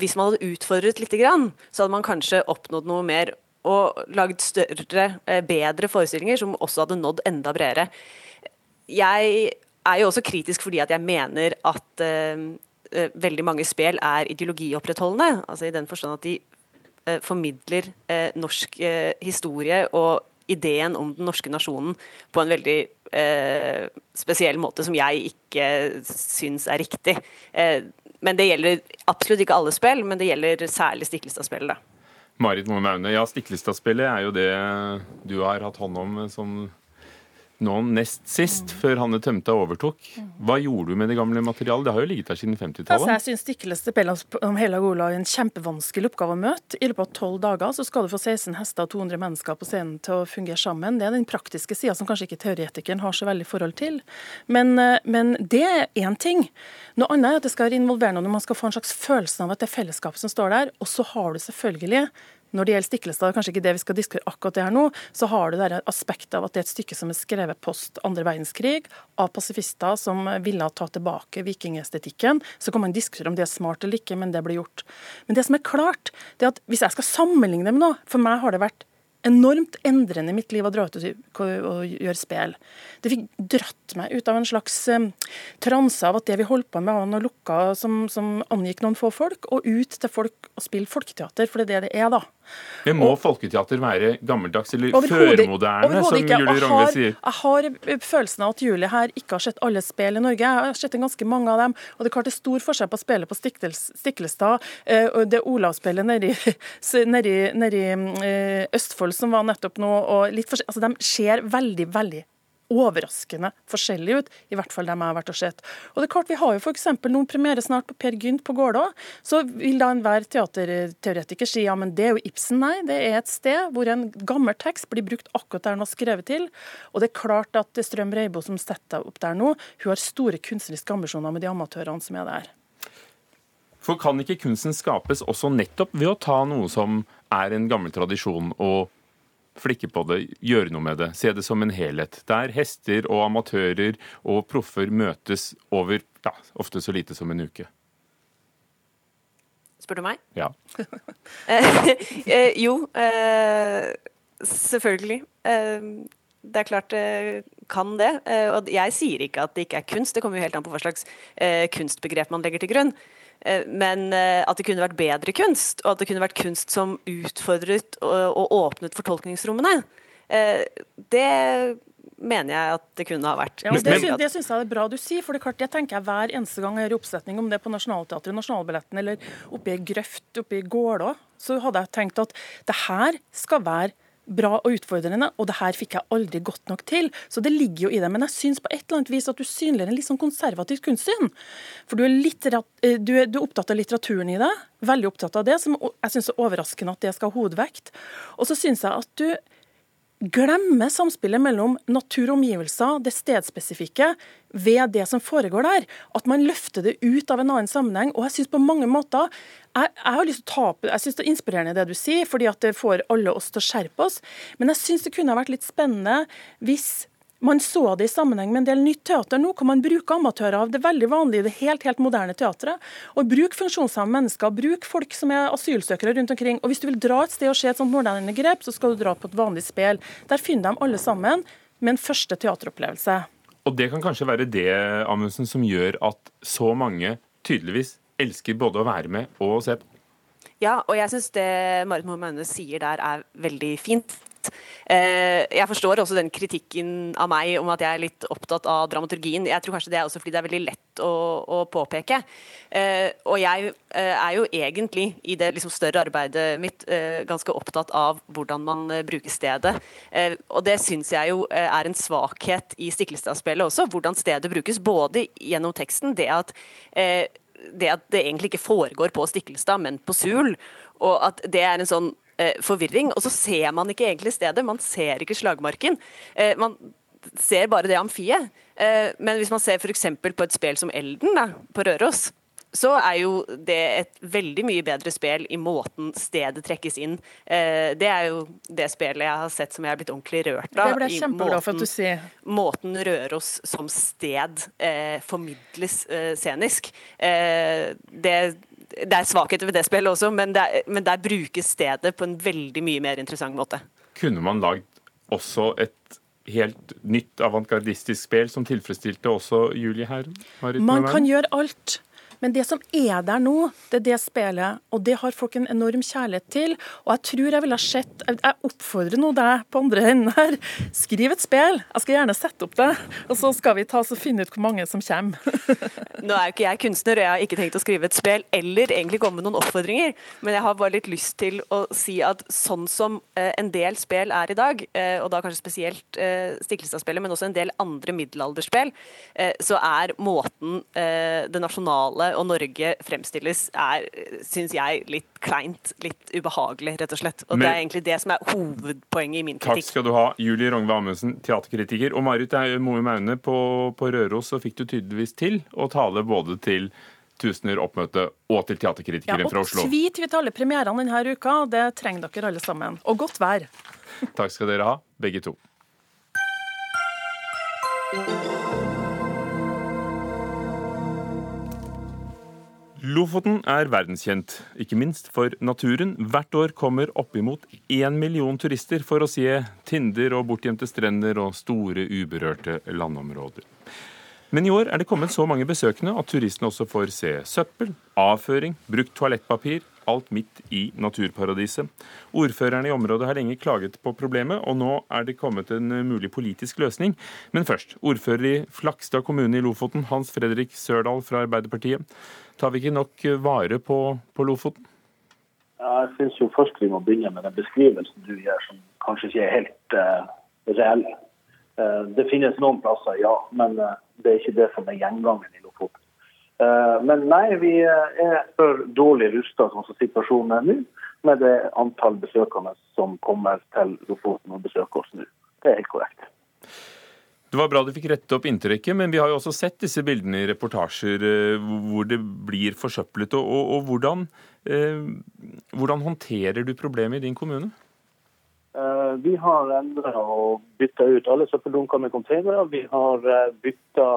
hvis man hadde utfordret litt, så hadde man kanskje oppnådd noe mer og lagd større, uh, bedre forestillinger som også hadde nådd enda bredere. Jeg er jo også kritisk fordi at jeg mener at uh, veldig mange spill er ideologiopprettholdende. altså I den forstand at de formidler norsk historie og ideen om den norske nasjonen på en veldig eh, spesiell måte som jeg ikke syns er riktig. Eh, men det gjelder absolutt ikke alle spill, men det gjelder særlig Stiklestad-spillet. Marit Moe Maune, ja, Stiklestad-spillet er jo det du har hatt hånd om som nå nest sist, før Hanne Tømta overtok. Hva gjorde du med det gamle materialet? Det har jo ligget der siden 50-tallet. Altså, jeg syns Stikleste Pellas om hele Gola er en kjempevanskelig oppgave å møte. I løpet av tolv dager så skal du få 16 hester og 200 mennesker på scenen til å fungere sammen. Det er den praktiske sida som kanskje ikke teoretikeren har så veldig forhold til. Men, eh, men det er én ting. Noe annet er at det skal involvere noen, man skal få en slags følelse av at det er fellesskapet som står der. Og så har du selvfølgelig når det gjelder Stiklestad, kanskje ikke det vi skal diskutere akkurat det her nå, så har du det aspektet av at det er et stykke som er skrevet post andre verdenskrig, av pasifister som ville ta tilbake vikingestetikken. Så kan man diskutere om det er smart eller ikke, men det blir gjort. Men det som er klart, det er at hvis jeg skal sammenligne med noe, for meg har det vært enormt endrende i mitt liv å dra ut og, gjøre spill. Det fikk dratt meg ut av en slags um, transe av at det vi holdt på med var noe lukka som, som angikk noen få folk, og ut til folk og spille folketeater, for det er det det er, da. Men må og, folketeater være gammeldags eller førmoderne, som Julie Rangve sier? Jeg har følelsen av at Julie her ikke har sett alle spill i Norge. Jeg har sett ganske mange av dem. Og det er klart det er stor forskjell på spillet på Stiklestad eh, og det Olavspillet nedi, nedi, nedi eh, Østfold som var nettopp nå, og litt forskjell. Altså, de ser veldig, veldig overraskende forskjellige ut, i hvert fall dem jeg har vært og sett. Og det er klart, Vi har jo f.eks. noen premiere snart på Per Gynt på Gålå. Så vil da enhver teaterteoretiker si ja, men det er jo Ibsen. Nei, det er et sted hvor en gammel tekst blir brukt akkurat der den var skrevet til. Og det er klart at Strøm Reibo som setter opp der nå, hun har store kunstneriske ambisjoner med de amatørene som er der. For kan ikke kunsten skapes også nettopp ved å ta noe som er en gammel tradisjon, og flikke på det, gjøre noe med det. Se det som en helhet. Der hester og amatører og proffer møtes over ja, ofte så lite som en uke. Spør du meg? Ja. eh, jo, eh, selvfølgelig. Eh, det er klart det kan det. Eh, og jeg sier ikke at det ikke er kunst, det kommer jo helt an på hva slags eh, kunstbegrep man legger til grunn. Eh, men eh, at det kunne vært bedre kunst, og at det kunne vært kunst som utfordret og, åpnet fortolkningsrommene, eh, det mener jeg at det kunne ha vært. Ja, det, det syns jeg er bra du sier, for det, klart, det tenker jeg hver eneste gang jeg gjør oppsetning, om det er på Nationaltheatret, Nasjonalballetten eller oppe i grøft oppe i Gålå, så hadde jeg tenkt at det her skal være bra og utfordrende, og det her fikk jeg aldri godt nok til. Så det ligger jo i det. Men jeg syns på et eller annet vis at du synliggjør en litt sånn konservativt kunstsyn. For du er, eh, du, er, du er, opptatt av litteraturen i det, veldig opptatt av det, som jeg syns er overraskende at det skal ha hovedvekt. Og så syns jeg at du glemmer samspillet mellom natur og omgivelser, det stedspesifikke, ved det som foregår der. At man løfter det ut av en annen sammenheng. Og jeg synes på mange måter jeg, jeg har lyst til å ta opp, jeg synes det er inspirerende det du sier, fordi at det får alle oss til å skjerpe oss. Men jeg syns det kunne vært litt spennende hvis man så det i sammenheng med en del nytt teater. Nå kan man bruke amatører av det veldig vanlige, det helt helt moderne teatret. Og Bruk funksjonshemmede mennesker, bruk folk som er asylsøkere rundt omkring. Og Hvis du vil dra et sted og se et sånt moderne grep, så skal du dra på et vanlig spill. Der finner de alle sammen med en første teateropplevelse. Og det kan kanskje være det Amundsen, som gjør at så mange tydeligvis elsker både å være med og å se på? Ja, og jeg syns det Marit Mohammed sier der er veldig fint. Eh, jeg forstår også den kritikken av meg om at jeg er litt opptatt av dramaturgien. Jeg tror kanskje det er også fordi det er veldig lett å, å påpeke. Eh, og jeg eh, er jo egentlig i det liksom større arbeidet mitt ganske opptatt av hvordan man bruker stedet. Og det syns jeg jo er en svakhet i Stiklestad-spillet også, hvordan stedet brukes. Både gjennom teksten, det at det at det egentlig ikke foregår på Stiklestad, men på Sul. Og at det er en sånn eh, forvirring. Og så ser man ikke egentlig stedet, man ser ikke slagmarken. Eh, man ser bare det amfiet. Eh, men hvis man ser f.eks. på et spill som Elden da, på Røros, så er jo det et veldig mye bedre spill i måten stedet trekkes inn. Eh, det er jo det spillet jeg har sett som jeg har blitt ordentlig rørt av. Det ble jeg kjempeglad for at du sier. Måten Røros som sted eh, formidles eh, scenisk. Eh, det det er svakheter ved det spillet også, men, er, men, der brukes stedet på en veldig mye mer interessant måte. Kunne man lagd også et helt nytt avantgardistisk spill som tilfredsstilte også Julie her? Man kan gjøre alt. Men det som er der nå, det er det spillet, og det har folk en enorm kjærlighet til. Og jeg tror jeg ville ha sett Jeg oppfordrer nå deg på andre enden her, skriv et spill. Jeg skal gjerne sette opp det, og så skal vi ta oss og finne ut hvor mange som kommer. nå er jo ikke jeg kunstner, og jeg har ikke tenkt å skrive et spill, eller egentlig komme med noen oppfordringer, men jeg har bare litt lyst til å si at sånn som eh, en del spill er i dag, eh, og da kanskje spesielt eh, Stiklestad-spillet, men også en del andre middelalderspill, så er måten det nasjonale og Norge fremstilles, er, syns jeg, litt kleint. Litt ubehagelig, rett og slett. Og Men, Det er egentlig det som er hovedpoenget i min kritikk. Takk skal du ha, Julie Rongve Amundsen, teaterkritiker. Og Marit Moe Maune, på, på Røros så fikk du tydeligvis til å tale både til Tusener oppmøte og til teaterkritikeren ja, fra Oslo. Og tvi til alle premierene denne uka. Det trenger dere alle sammen. Og godt vær. Takk skal dere ha, begge to. Lofoten er verdenskjent, ikke minst for naturen. Hvert år kommer oppimot én million turister for å se tinder og bortgjemte strender og store, uberørte landområder. Men i år er det kommet så mange besøkende at turistene også får se søppel, avføring, brukt toalettpapir, alt midt i naturparadiset. Ordførerne i området har lenge klaget på problemet, og nå er det kommet en mulig politisk løsning. Men først, ordfører i Flakstad kommune i Lofoten, Hans Fredrik Sørdal fra Arbeiderpartiet. Tar vi ikke nok vare på, på Lofoten? Jeg syns jo først vi må begynne med den beskrivelsen du gjør, som kanskje ikke er helt uh, reell. Uh, det finnes noen plasser, ja, men uh, det er ikke det som er gjengangen i Lofoten. Eh, men nei, vi er for dårlig rusta som situasjonen er nå, med det antall besøkende som kommer til Lofoten og besøker oss nå. Det er helt korrekt. Det var bra du fikk rettet opp inntrykket, men vi har jo også sett disse bildene i reportasjer eh, hvor det blir forsøplet. Og, og, og hvordan, eh, hvordan, håndterer du problemet i din kommune? Eh, vi har endra og bytta ut alle søppeldunker med containere. Vi har eh, bytta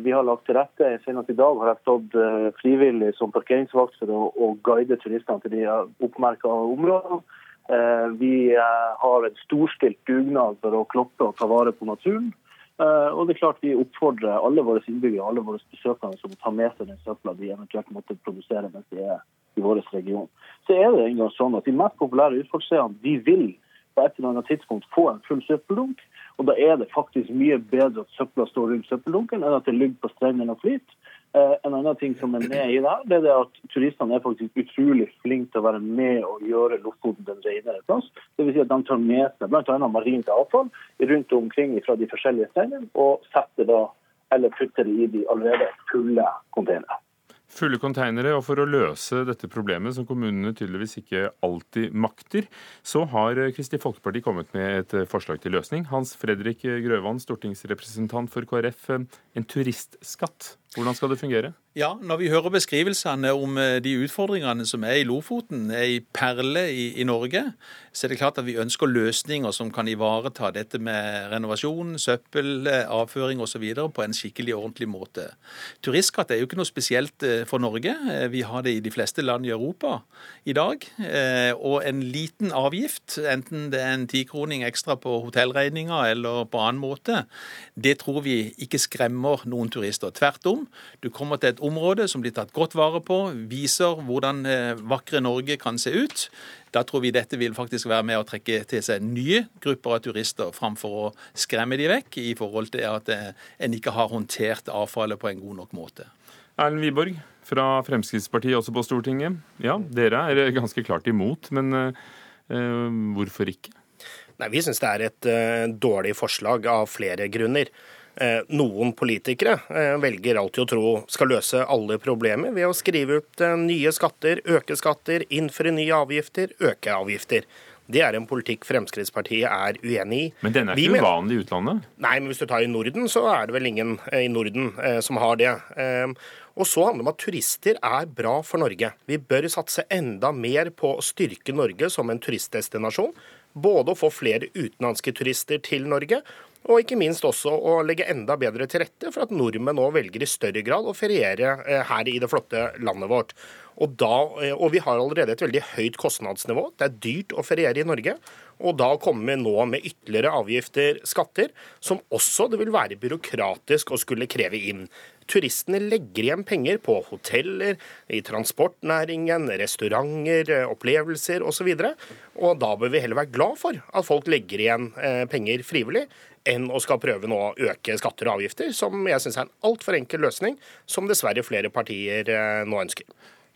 Vi har lagt til rette. Senest i dag har jeg stått frivillig som parkeringsvakt for å, å guide turistene til de oppmerka områdene. Vi har en storstilt dugnad for å kloppe og ta vare på naturen. Og det er klart Vi oppfordrer alle våre innbyggere alle våre besøkende som tar med seg den søpla de eventuelt måtte produsere mens de er i vår region. Så er det en gang sånn at De mest populære utfartsstedene de vil på et eller annet tidspunkt få en full søppeldunk. Og Da er det faktisk mye bedre at søpla står rundt søppeldunken enn at det ligger på strendene og flyter. Eh, en annen ting som er med i der, det er at turistene er faktisk utrolig flinke til å være med og gjøre Lofoten til en renere plass. Dvs. Si at de tar med seg bl.a. marint avfall rundt omkring fra de forskjellige strendene, og setter da, eller putter det i de allerede fulle containerne fulle konteinere. Og for å løse dette problemet, som kommunene tydeligvis ikke alltid makter, så har Kristelig Folkeparti kommet med et forslag til løsning. Hans Fredrik Grøvan, stortingsrepresentant for KrF. En turistskatt, Hvordan skal det fungere? Ja, Når vi hører beskrivelsene om eh, de utfordringene som er i Lofoten, er i perle i, i, Norge, så er det klart at vi ønsker løsninger som kan ivareta dette med renovasjon, søppel, eh, avføring osv. på en skikkelig ordentlig måte. Turistskatt er jo ikke noe spesielt eh, for Norge. Vi har det i de fleste land i Europa i dag. Og en liten avgift, enten det er en tikroning ekstra på hotellregninga eller på annen måte, det tror vi ikke skremmer noen turister. Tvert om, du kommer til et område som blir tatt godt vare på, viser hvordan eh, vakre Norge kan se ut. Da tror vi dette vil faktisk være med å trekke til seg nye grupper av turister, framfor å skremme de vekk i forhold til at eh, en ikke har håndtert avfallet på en god nok måte. Erlend Wiborg fra Fremskrittspartiet også på Stortinget. Ja, dere er ganske klart imot, men uh, hvorfor ikke? Nei, Vi syns det er et uh, dårlig forslag av flere grunner. Eh, noen politikere eh, velger alltid å tro skal løse alle problemer ved å skrive ut eh, nye skatter, øke skatter, innføre nye avgifter, øke avgifter. Det er en politikk Fremskrittspartiet er uenig i. Men den er ikke uvanlig i utlandet? Nei, men hvis du tar i Norden, så er det vel ingen i Norden eh, som har det. Eh, og så handler det om at turister er bra for Norge. Vi bør satse enda mer på å styrke Norge som en turistdestinasjon. Både å få flere utenlandske turister til Norge, og ikke minst også å legge enda bedre til rette for at nordmenn nå velger i større grad å feriere eh, her i det flotte landet vårt. Og, da, eh, og vi har allerede et veldig høyt kostnadsnivå. Det er dyrt å feriere i Norge. Og da kommer vi nå med ytterligere avgifter, skatter, som også det vil være byråkratisk å skulle kreve inn. Turistene legger igjen penger på hoteller, i transportnæringen, restauranter, eh, opplevelser osv. Og, så og da bør vi heller være glad for at folk legger igjen penger frivillig, enn å skal prøve nå å øke skatter og avgifter, som jeg syns er en altfor enkel løsning, som dessverre flere partier eh, nå ønsker.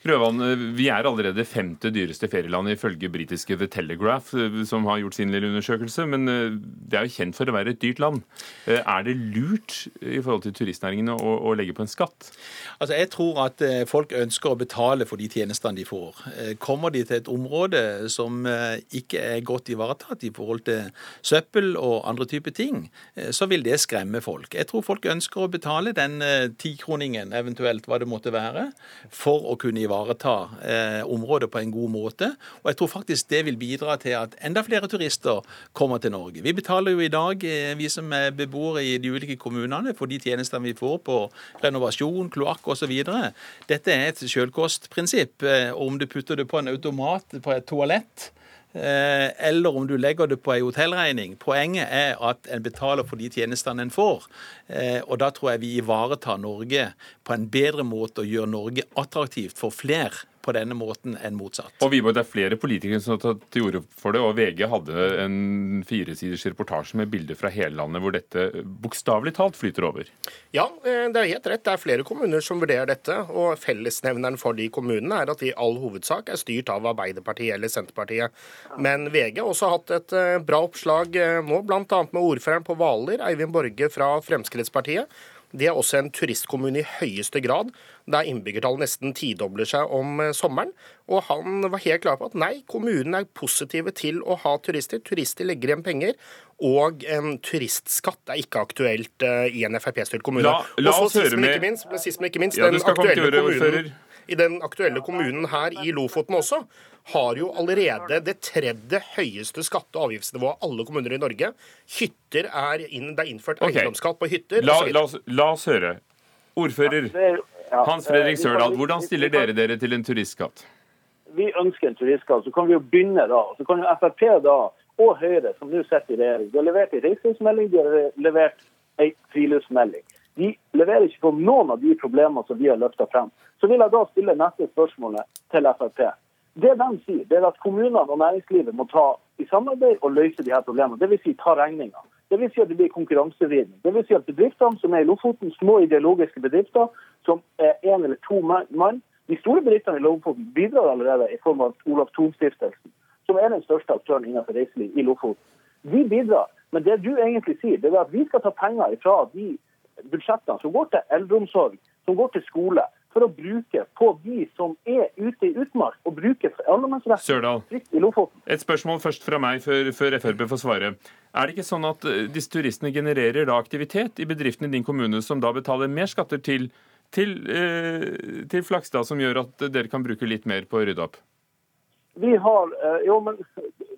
Grøvan, vi er allerede femte dyreste ferieland ifølge britiske The Telegraph, eh, som har gjort sin lille undersøkelse. Men eh, det er jo kjent for å være et dyrt land. Eh, er det lurt i forhold til turistnæringen å, å legge på en skatt? Altså, Jeg tror at folk ønsker å betale for de tjenestene de får. Kommer de til et område som ikke er godt ivaretatt i forhold til søppel og andre typer ting, så vil det skremme folk. Jeg tror folk ønsker å betale den tikroningen, eventuelt hva det måtte være, for å kunne ivareta ivareta eh, området på en god måte. Og jeg tror faktisk det vil bidra til at enda flere turister kommer til Norge. Vi betaler jo i dag, eh, vi som er beboere i de ulike kommunene, for de tjenestene vi får på renovasjon, kloakk osv. Dette er et selvkostprinsipp. Eh, om du putter det på en automat på et toalett, eller om du legger det på en hotellregning. Poenget er at en betaler for de tjenestene en får. Og da tror jeg vi ivaretar Norge på en bedre måte og gjør Norge attraktivt for flere på denne måten enn motsatt. Og Wiborg, Det er flere politikere som har tatt til orde for det, og VG hadde en firesiders reportasje med bilder fra hele landet hvor dette bokstavelig talt flyter over. Ja, eh, det er helt rett. Det er flere kommuner som vurderer dette. og Fellesnevneren for de kommunene er at de i all hovedsak er styrt av Arbeiderpartiet eller Senterpartiet. Men VG har også hatt et eh, bra oppslag eh, nå, bl.a. med ordføreren på Hvaler, Eivind Borge fra Fremskrittspartiet det er også en turistkommune i høyeste grad, der innbyggertallet nesten tidobler seg om eh, sommeren. Og han var helt klar på at nei, kommunen er positive til å ha turister. Turister legger igjen penger. Og en turistskatt er ikke aktuelt uh, i en Frp-styrt kommune. La, la oss høre ikke Minst, sist, men ikke minst, ja, den aktuelle kommunen, i den aktuelle kommunen her i Lofoten også, har jo allerede det tredje høyeste skatte- og avgiftsnivået av alle kommuner i Norge. Hytter er inn, Det er innført okay. eiendomsskatt på hytter. La, la, oss, la, oss, høre. Ordfører Hans Fredrik Sørdal, hvordan stiller dere dere til en turistskatt? Vi ønsker en turistskatt. Så kan vi jo begynne da. Så kan jo Frp da, og Høyre, som nå sitter i regjering, de har levert en reiselivsmelding, de har levert en friluftsmelding. De leverer ikke på noen av de problemene som vi har løfta frem. Så vil jeg da stille neste spørsmålet til Frp. Det de sier, det er at kommunene og næringslivet må ta i samarbeid og løse de her problemene. Dvs. Si, ta regninga. Dvs. Si at det blir konkurransevridning. Dvs. Si at bedriftene som er i Lofoten, små ideologiske bedrifter som er én eller to mann De store bedriftene i Lofoten bidrar allerede i form av Olav Thon-stiftelsen, som er den største aktøren innenfor reiseliv i Lofoten. De bidrar. Men det du egentlig sier, det er at vi skal ta penger fra de budsjettene som går til eldreomsorg, som går til skole, for å bruke på de som er ute i utmark, og bruke allemannsretten fritt i Lofoten. Et spørsmål først fra meg før, før, Frp får svare. Er det ikke sånn at eh, disse turistene genererer da aktivitet i bedriftene i din kommune, som da betaler mer skatter til til, eh, til Flakstad som gjør at dere kan bruke litt mer på å rydde opp? Vi har eh, Jo, men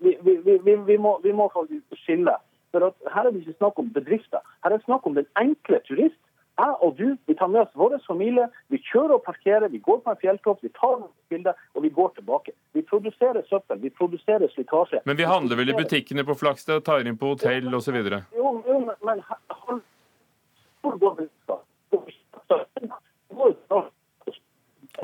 vi, vi, vi, vi, må, vi må faktisk skille. For at Her er det ikke snakk om bedrifter. Her er det snakk om den enkle turist. Jeg og du vi tar med oss vår familie, vi kjører og parkerer, vi går på en fjelltopp, vi tar noen bilder og vi går tilbake. Vi produserer søppel, vi produserer slitasje. Men vi handler vel i butikkene på Flakstad, tar inn på hotell osv.? Jo, jo, men, men hvor går det?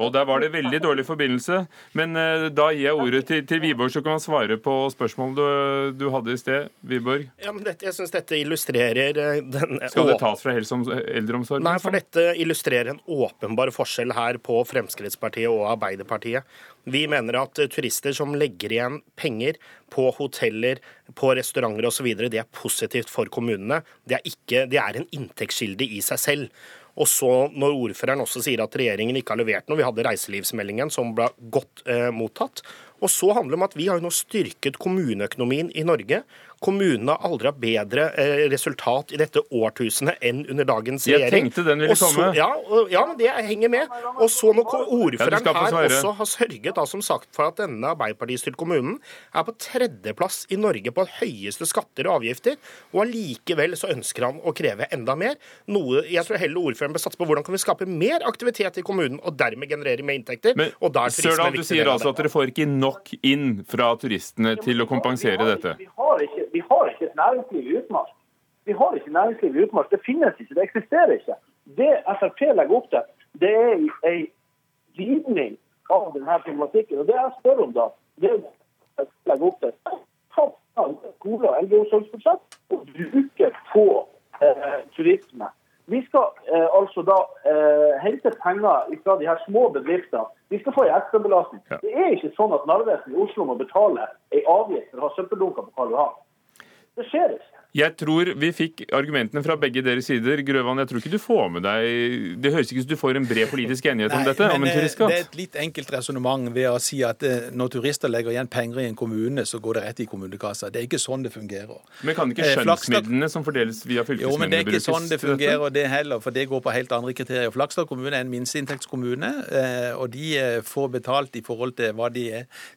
Og der var det veldig dårlig forbindelse. Men uh, da gir jeg ordet til, til Wiborg, så kan han svare på spørsmålet du, du hadde i sted. Wiborg? Ja, men dette, jeg syns dette illustrerer eh, den Skal det tas fra eldreomsorgen? Nei, for dette illustrerer en åpenbar forskjell her på Fremskrittspartiet og Arbeiderpartiet. Vi mener at turister som legger igjen penger på hoteller, på restauranter osv., det er positivt for kommunene. Det er, ikke, det er en inntektskilde i seg selv. Og så når ordføreren også sier at regjeringen ikke har levert noe, vi hadde reiselivsmeldingen som ble godt eh, mottatt. Og så handler det om at vi har jo nå styrket kommuneøkonomien i Norge. Kommunene har aldri hatt bedre eh, resultat i dette årtusenet enn under dagens regjering. Jeg tenkte den ville komme. Ja, ja, men det henger med. Og så når ordføreren ja, her også har sørget da, som sagt, for at denne Arbeiderpartistyrte kommunen er på tredjeplass i Norge på høyeste skatter og avgifter, og allikevel så ønsker han å kreve enda mer. Noe jeg tror heller ordføreren bør satse på hvordan kan vi skape mer aktivitet i kommunen, og dermed generere mer inntekter. Men Sørdal, du sier altså at dere får ikke nok inn fra turistene til å kompensere dette? Vi har ikke vi har ikke et næringsliv i utmark. Vi har ikke næringsliv i utmark. Det finnes ikke, det eksisterer ikke. Det Frp legger opp til, det er en vridning av denne problematikken. Og Det jeg spør om da, det er å legge opp til ta skole- og eldreomsorgsbudsjett og bruke på eh, turisme. Vi skal eh, altså da eh, hente penger fra de her små bedriftene. Vi skal få en ekstrabelastning. Ja. Det er ikke sånn at Narvesen i Oslo må betale en avgift for å ha søppeldunker på Karl Johan. Det skjer ikke. Jeg tror vi fikk argumentene fra begge deres sider. Grøvan, jeg tror ikke du får med deg Det høres ikke ut som du får en bred politisk enighet Nei, om dette? om en eh, Det er et litt enkelt resonnement ved å si at eh, når turister legger igjen penger i en kommune, så går det rett i kommunekassa. Det er ikke sånn det fungerer. Men kan ikke eh, skjønnsmidlene som fordeles via fylkesmennene Jo, men det er ikke sånn det fungerer det heller, for det går på helt andre kriterier. Flakstad kommune er en minsteinntektskommune, og de får betalt i forhold til hva de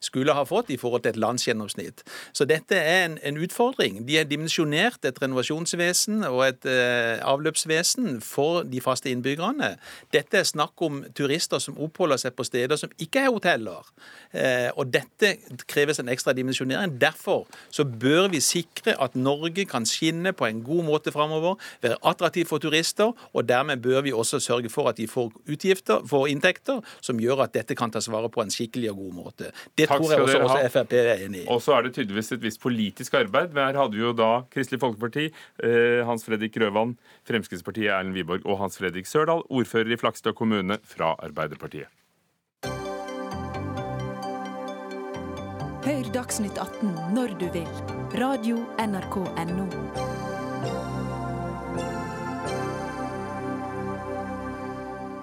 skulle ha fått i forhold til et landsgjennomsnitt. Så dette er en, en utfordring. De er dimensjonert et renovasjonsvesen og et eh, avløpsvesen for de faste innbyggerne. Dette er snakk om turister som oppholder seg på steder som ikke er hoteller. Eh, og dette kreves en ekstra dimensjonering. Derfor så bør vi sikre at Norge kan skinne på en god måte framover, være attraktiv for turister, og dermed bør vi også sørge for at de får utgifter, får inntekter som gjør at dette kan tas vare på en skikkelig og god måte. Det Takk tror jeg også, også Frp er enig i. Og så er det tydeligvis et visst politisk arbeid. Her hadde vi jo da Kristelig Folkeparti, eh, Hans Fredrik Grøvan, Fremskrittspartiet Erlend Wiborg og Hans Fredrik Sørdal, ordfører i Flakstad kommune fra Arbeiderpartiet. Hør Dagsnytt 18 når du vil. Radio NRK Radio.nrk.no.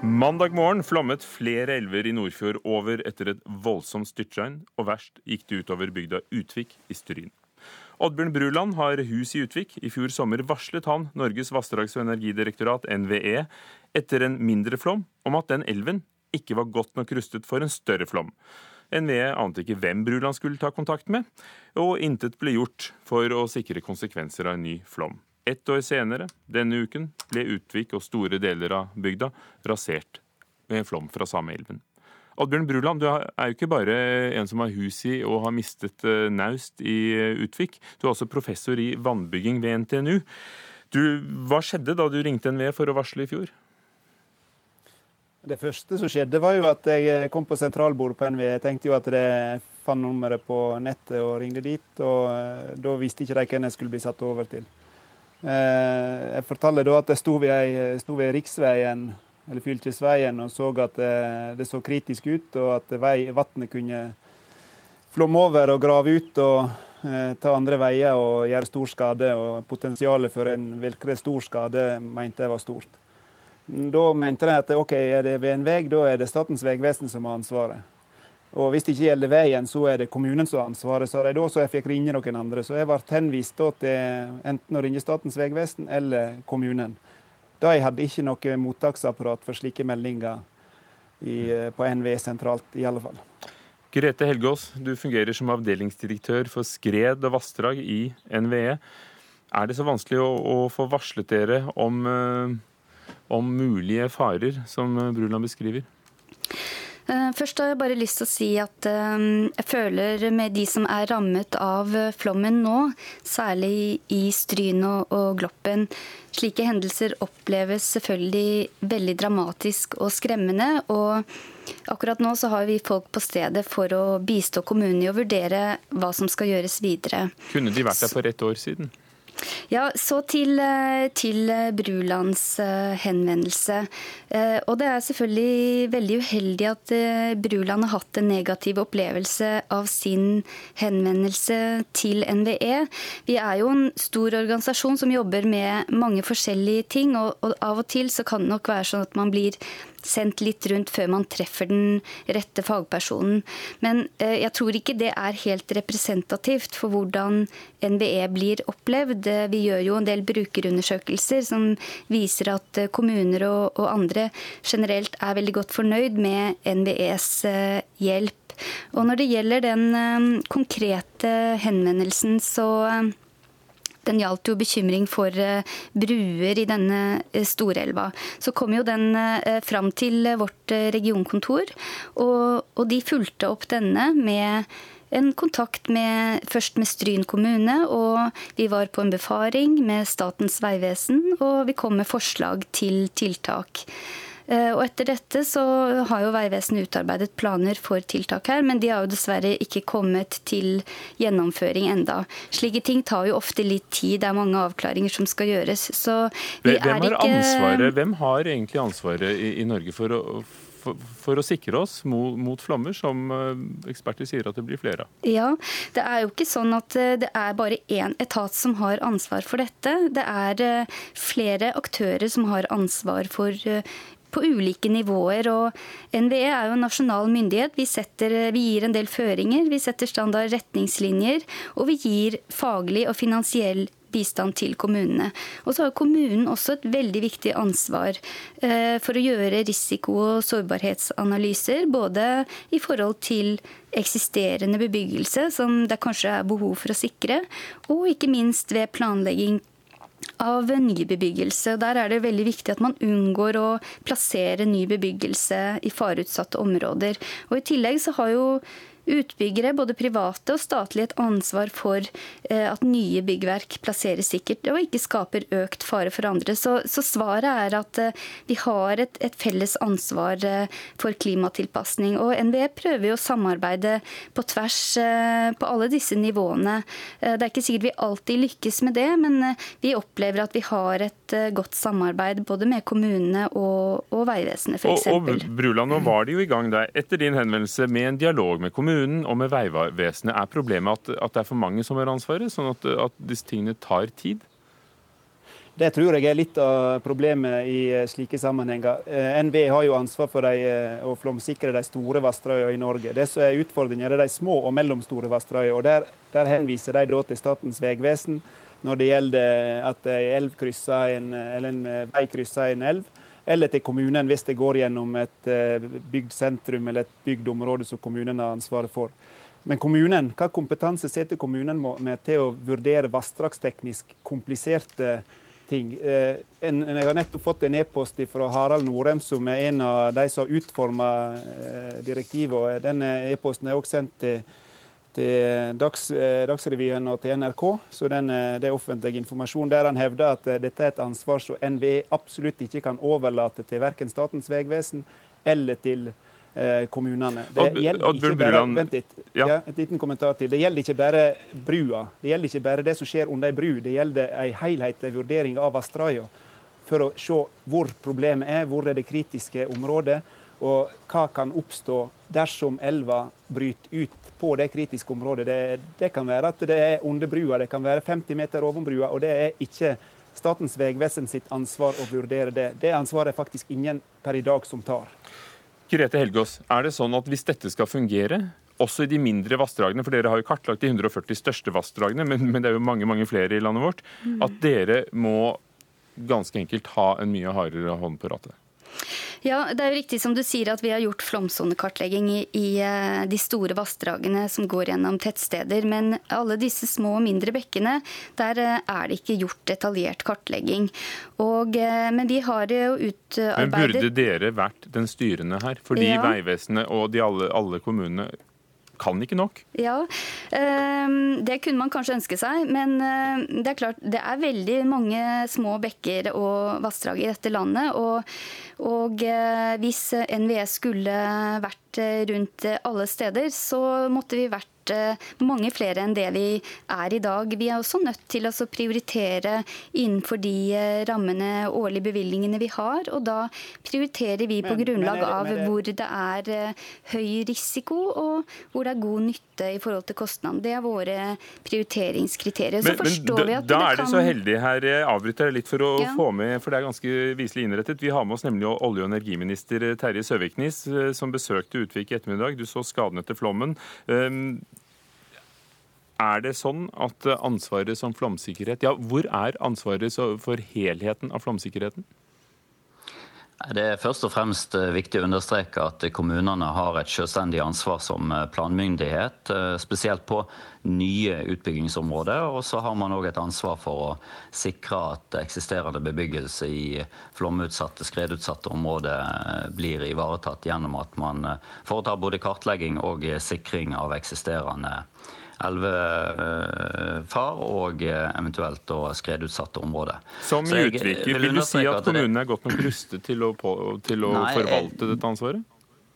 Mandag morgen flommet flere elver i Nordfjord over etter et voldsomt styrtregn, og verst gikk det utover bygda Utvik i Stryn. Oddbjørn Bruland har hus i Utvik. I fjor sommer varslet han Norges vassdrags- og energidirektorat, NVE, etter en mindre flom, om at den elven ikke var godt nok rustet for en større flom. NVE ante ikke hvem Bruland skulle ta kontakt med, og intet ble gjort for å sikre konsekvenser av en ny flom. Ett år senere, denne uken, ble Utvik og store deler av bygda rasert med en flom fra samme Oddbjørn Bruland, du er jo ikke bare en som har hus i og har mistet eh, naust i eh, Utvik. Du er også professor i vannbygging ved NTNU. Du, hva skjedde da du ringte NVE for å varsle i fjor? Det første som skjedde, var jo at jeg kom på sentralbordet på NVE. Jeg tenkte jo at jeg fant nummeret på nettet og ringte dit. Og eh, da visste ikke de hvem jeg skulle bli satt over til. Eh, jeg fortalte da at jeg sto ved, sto ved riksveien, eller fylkesveien, og så at eh, det så kritisk ut, og at vannet kunne flomme over og grave ut og ta andre veier og gjøre stor skade. Og potensialet for en virkelig stor skade mente jeg var stort. Da mente de at ok, er det ved en vei, da er det Statens vegvesen som har ansvaret. Og hvis det ikke gjelder veien, så er det kommunen som har ansvaret, sa de da, så jeg fikk ringe noen andre. Så jeg ble henvist til enten å ringe Statens vegvesen eller kommunen. De hadde ikke noe mottaksapparat for slike meldinger i, på NVE sentralt, i alle fall. Grete Helgås, du fungerer som avdelingsdirektør for skred og vassdrag i NVE. Er det så vanskelig å, å få varslet dere om, om mulige farer, som Bruland beskriver? Eh, først har jeg bare lyst til å si at eh, jeg føler med de som er rammet av flommen nå, særlig i Stryn og Gloppen, slike hendelser oppleves selvfølgelig veldig dramatisk og skremmende. Og akkurat nå så har vi folk på stedet for å bistå kommunen i å vurdere hva som skal gjøres videre. Kunne de vært der for ett år siden? Ja, Så til, eh, til eh, Brulands eh, henvendelse. Og det er selvfølgelig veldig uheldig at Bruland har hatt en negativ opplevelse av sin henvendelse til NVE. Vi er jo en stor organisasjon som jobber med mange forskjellige ting, og av og til så kan det nok være sånn at man blir sendt litt rundt før man treffer den rette fagpersonen. Men eh, jeg tror ikke det er helt representativt for hvordan NVE blir opplevd. Vi gjør jo en del brukerundersøkelser som viser at eh, kommuner og, andre generelt er veldig godt fornøyd med NVEs eh, hjelp. Og når det gjelder den konkrete henvendelsen, så den gjaldt jo bekymring for eh, bruer i denne eh, storelva. Så kom jo den eh, fram til vårt regionkontor, og, de fulgte opp denne med en kontakt med, først med Stryn kommune, og vi var på en befaring med Statens vegvesen, og vi kom med forslag til tiltak. Eh, og etter dette så har jo Vegvesenet utarbeidet planer for tiltak her, men de har jo dessverre ikke kommet til gjennomføring enda. Slike ting tar jo ofte litt tid, det er mange avklaringer som skal gjøres. Så vi hvem, har ikke... ansvaret, hvem har egentlig ansvaret i, i Norge for å for, for, å sikre oss mot, mot, flammer, som eh, eksperter sier at det blir flere av? Ja, Det er jo ikke sånn at eh, det er bare én etat som har ansvar for dette. Det er flere aktører som har ansvar for på ulike nivåer. og NVE er jo en nasjonal myndighet. Vi, setter, vi gir en del føringer, vi setter standard retningslinjer, og vi gir faglig og finansiell bistand til kommunene. Og så har kommunen også et veldig viktig ansvar eh, for å gjøre risiko- og sårbarhetsanalyser, både i forhold til eksisterende bebyggelse, som det kanskje er behov for å sikre, og ikke minst ved planlegging av ny bebyggelse. Der er det veldig viktig at man unngår å plassere ny bebyggelse i fareutsatte områder. Og I tillegg så har jo utbyggere, både private og statlige, et ansvar for eh, at nye byggverk plasseres sikkert og ikke skaper økt fare for andre. Så, så svaret er at eh, vi har et, et felles ansvar eh, for klimatilpasning. Og NVE prøver jo å samarbeide på tvers på alle disse nivåene. Det er ikke sikkert vi alltid lykkes med det, men vi opplever at vi har et godt samarbeid både med kommunene og, og Vegvesenet f.eks. Og, og Bruland, nå var de jo i gang der etter din henvendelse med en dialog med kommunen kommunen og med Vegvesenet. Er problemet at, at, det er for mange som har ansvaret, sånn at, at disse tingene tar tid? Det tror jeg er litt av problemet i eh, slike sammenhenger. Eh, NVE har jo ansvar for eh, å flomsikre de store vassdragene i Norge. Det som er utfordringen, er de små og mellomstore vassdragene. der, der, henviser de til Statens vegvesen når det gjelder at en, eller en vei krysser en elv eller til kommunen hvis det går gjennom et eh, bygd sentrum eller et bygd område som kommunen har ansvaret for. Men kommunen, hva kompetanse setter kommunen med til å vurdere vassdragsteknisk kompliserte ting? Eh, jeg har nettopp fått en e-post fra Harald Norem, som er en av de som har utforma eh, direktivet. Denne e-posten er også sendt til til Dags, eh, Dagsrevyen og til NRK. Så den, eh, det er offentlig informasjon der han hevder at eh, dette er et ansvar som NVE absolutt ikke kan overlate til verken Statens vegvesen eller til eh, kommunene. Det gjelder ikke bare, vent litt, ja. et liten kommentar til. Det gjelder ikke bare brua. Det gjelder ikke bare det som skjer under ei bru. Det gjelder en helhetlig vurdering av vassdragene for å se hvor problemet er, hvor er det kritiske området, og hva kan oppstå dersom elva bryter ut på det kritiske området. Det, det, kan være at det er under brua, det kan være 50 meter over brua. Og det er ikke Statens vegvesen sitt ansvar å vurdere det. Det ansvaret er faktisk ingen per i dag som tar. Grete Helgås, er det sånn at hvis dette skal fungere, også i de mindre vassdragene, for dere har jo kartlagt de 140 største vassdragene, men, men, det er jo mange mange flere i landet vårt, mm. at dere må ganske enkelt ha en mye hardere hånd på rattet? Ja, det er jo riktig som du sier at vi har gjort flomsonekartlegging i, i eh, de store vassdragene som går gjennom tettsteder. Men alle disse små og mindre bekkene, der eh, er det ikke gjort detaljert kartlegging. Og, eh, men vi har jo utarbeidet Men burde dere vært den styrende her? Fordi Ja. Vegvesenet og de alle, alle kommunene kan ikke nok? Ja, ehm, det kunne man kanskje ønske seg. Men eh, det er klart, det er veldig mange små bekker og vassdrag i dette landet. Og, og eh, hvis NVE skulle vært eh, rundt alle steder, så måtte vi vært mange flere enn det vi er i dag. Vi er også nødt til å prioritere innenfor de eh, rammene årlige bevilgningene vi har. Og da prioriterer vi på Men- grunnlag men det- av det- hvor det er eh, høy risiko og hvor det er god nytte i forhold til kostnaden. Det er våre prioriteringskriterier. Så Men, forstår da, vi at da det er det så heldig her, jeg avbryter litt for å Ja. få med, for det er ganske viselig innrettet. Vi har med oss nemlig olje- og energiminister Terje Søviknes, eh, som besøkte Utvik i ettermiddag. Du så skadene etter flommen. Er det sånn at eh, ansvaret som flomsikkerhet Ja, hvor er ansvaret for helheten av flomsikkerheten? Det er først og fremst eh, viktig å understreke at kommunene har et selvstendig ansvar som eh, planmyndighet, eh, spesielt på nye utbyggingsområder. Og så har man òg et ansvar for å sikre at eksisterende bebyggelse i flomutsatte, skredutsatte områder eh, blir ivaretatt gjennom at man eh, foretar både kartlegging og eh, sikring av eksisterende elvefar og eh, eventuelt da skredutsatte områder. Som i jeg vil Vil du si at kommunene er godt nok rustet til å, på, til å Nei, forvalte dette ansvaret?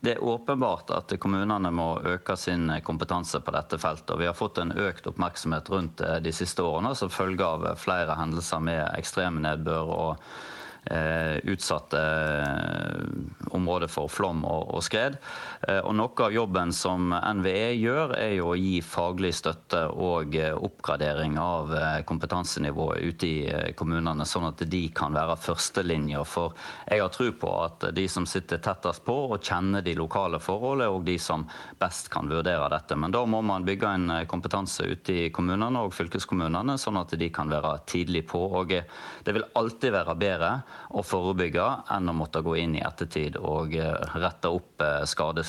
Det er åpenbart at kommunene må øke sin kompetanse på dette feltet. og Vi har fått en økt oppmerksomhet rundt det de siste årene som følge av flere hendelser med ekstrem nedbør og eh, utsatte eh, områder for flom og, og skred. Eh, og Noe av jobben som NVE gjør, er jo å gi faglig støtte og eh, oppgradering av eh, kompetansenivået ute i kommunene, sånn at de kan være førstelinjer. For jeg har tro på at de som sitter tettest på og kjenner de lokale forholdene, er de som best kan vurdere dette. Men da må man bygge en kompetanse ute i kommunene og fylkeskommunene, sånn at de kan være tidlig på. Og det vil alltid være bedre å forebygge enn å måtte gå inn i ettertid og rette opp eh,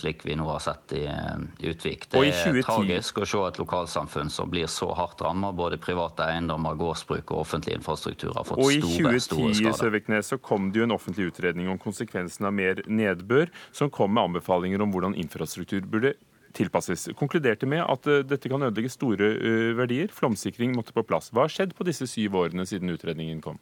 slik vi nå har sett i, eh, i Utvik. Det er 2010 tragisk å se et lokalsamfunn som blir så hardt rammet. Både private eiendommer, gårdsbruk og offentlig infrastruktur har fått store skader. Og i store, store 2010. Søviknes, så kom det jo en offentlig utredning om konsekvensen av mer nedbør, som kom med anbefalinger om hvordan infrastruktur burde tilpasses. Konkluderte med at eh, dette kan ødelegge store eh, verdier. Flomsikring måtte på plass. Hva har skjedd på disse syv årene siden utredningen kom?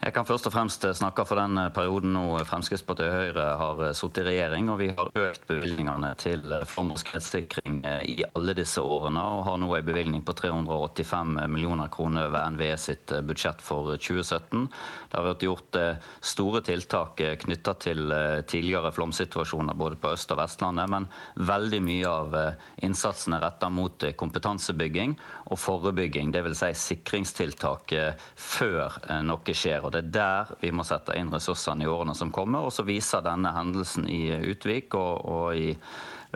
Jeg kan først og fremst snakke for den perioden nå Fremskrittspartiet og Høyre har eh, sittet i regjering. og Vi har økt bevilgningene til eh, flom- og eh, i alle disse årene. Og har nå en bevilgning på 385 millioner kroner over NVE sitt eh, budsjett for 2017. Det har vært gjort eh, store tiltak knytta til eh, tidligere flomsituasjoner både på Øst- og Vestlandet. Men veldig mye av eh, innsatsen er retta mot eh, kompetansebygging og forebygging. Dvs. Si sikringstiltak eh, før eh, noe skjer. Og Det er der vi må sette inn ressursene i årene som kommer. Og så viser denne hendelsen i Utvik og, og i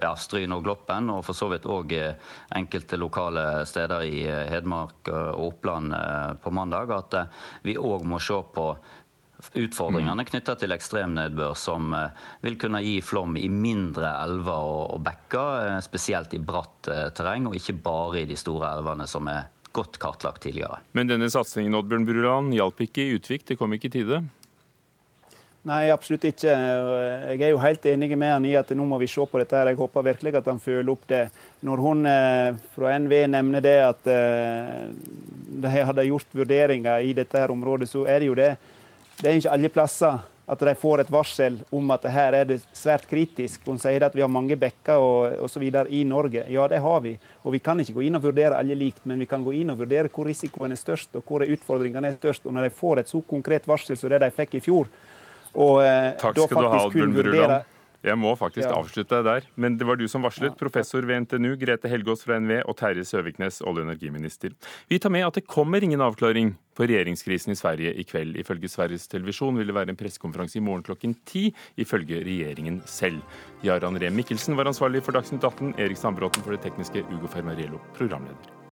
ja, Stryn og Gloppen, og for så vidt òg enkelte lokale steder i eh, Hedmark og Oppland eh, på mandag, at eh, vi òg må se på utfordringene knytta til ekstremnedbør, som eh, vil kunne gi flom i mindre elver og, bekker, eh, spesielt i bratt eh, terreng, og ikke bare i de store elvene som er godt kartlagt tidligere. Men denne satsingen Oddbjørn Bruland, hjalp ikke i Utvik. Det kom ikke i tide. Nei, absolutt ikke. Jeg er jo helt enig med han i at nå må vi se på dette. her. Jeg håper virkelig at han følger opp det. Når hun eh, fra NV nevner det at eh, de hadde gjort vurderinger i dette her området, så er det jo det. Det er ikke alle plasser at de får et varsel om at her er det svært kritisk. Hun sier at vi har mange bekker og osv. i Norge. Ja, det har vi. Og vi kan ikke gå inn og vurdere alle likt, men vi kan gå inn og vurdere hvor risikoen er størst og hvor utfordringene er størst. Og når de får et så konkret varsel som det de fikk i fjor, og eh, Takk da faktisk du ha, vurdere Bruland. Jeg må faktisk Ja. avslutte deg der. Men det var du som varslet. Professor ved NTNU, Grete Helgaas fra NVE og Terje Søviknes, olje- og energiminister. Vi tar med at det kommer ingen avklaring på regjeringskrisen i Sverige i kveld. Ifølge Sveriges Televisjon vil det være en pressekonferanse i morgen klokken ti, ifølge regjeringen selv. Jarand Ree Mikkelsen var ansvarlig for Dagsnytt 18, Erik Sandbråten for det tekniske, Ugo Fermariello programleder.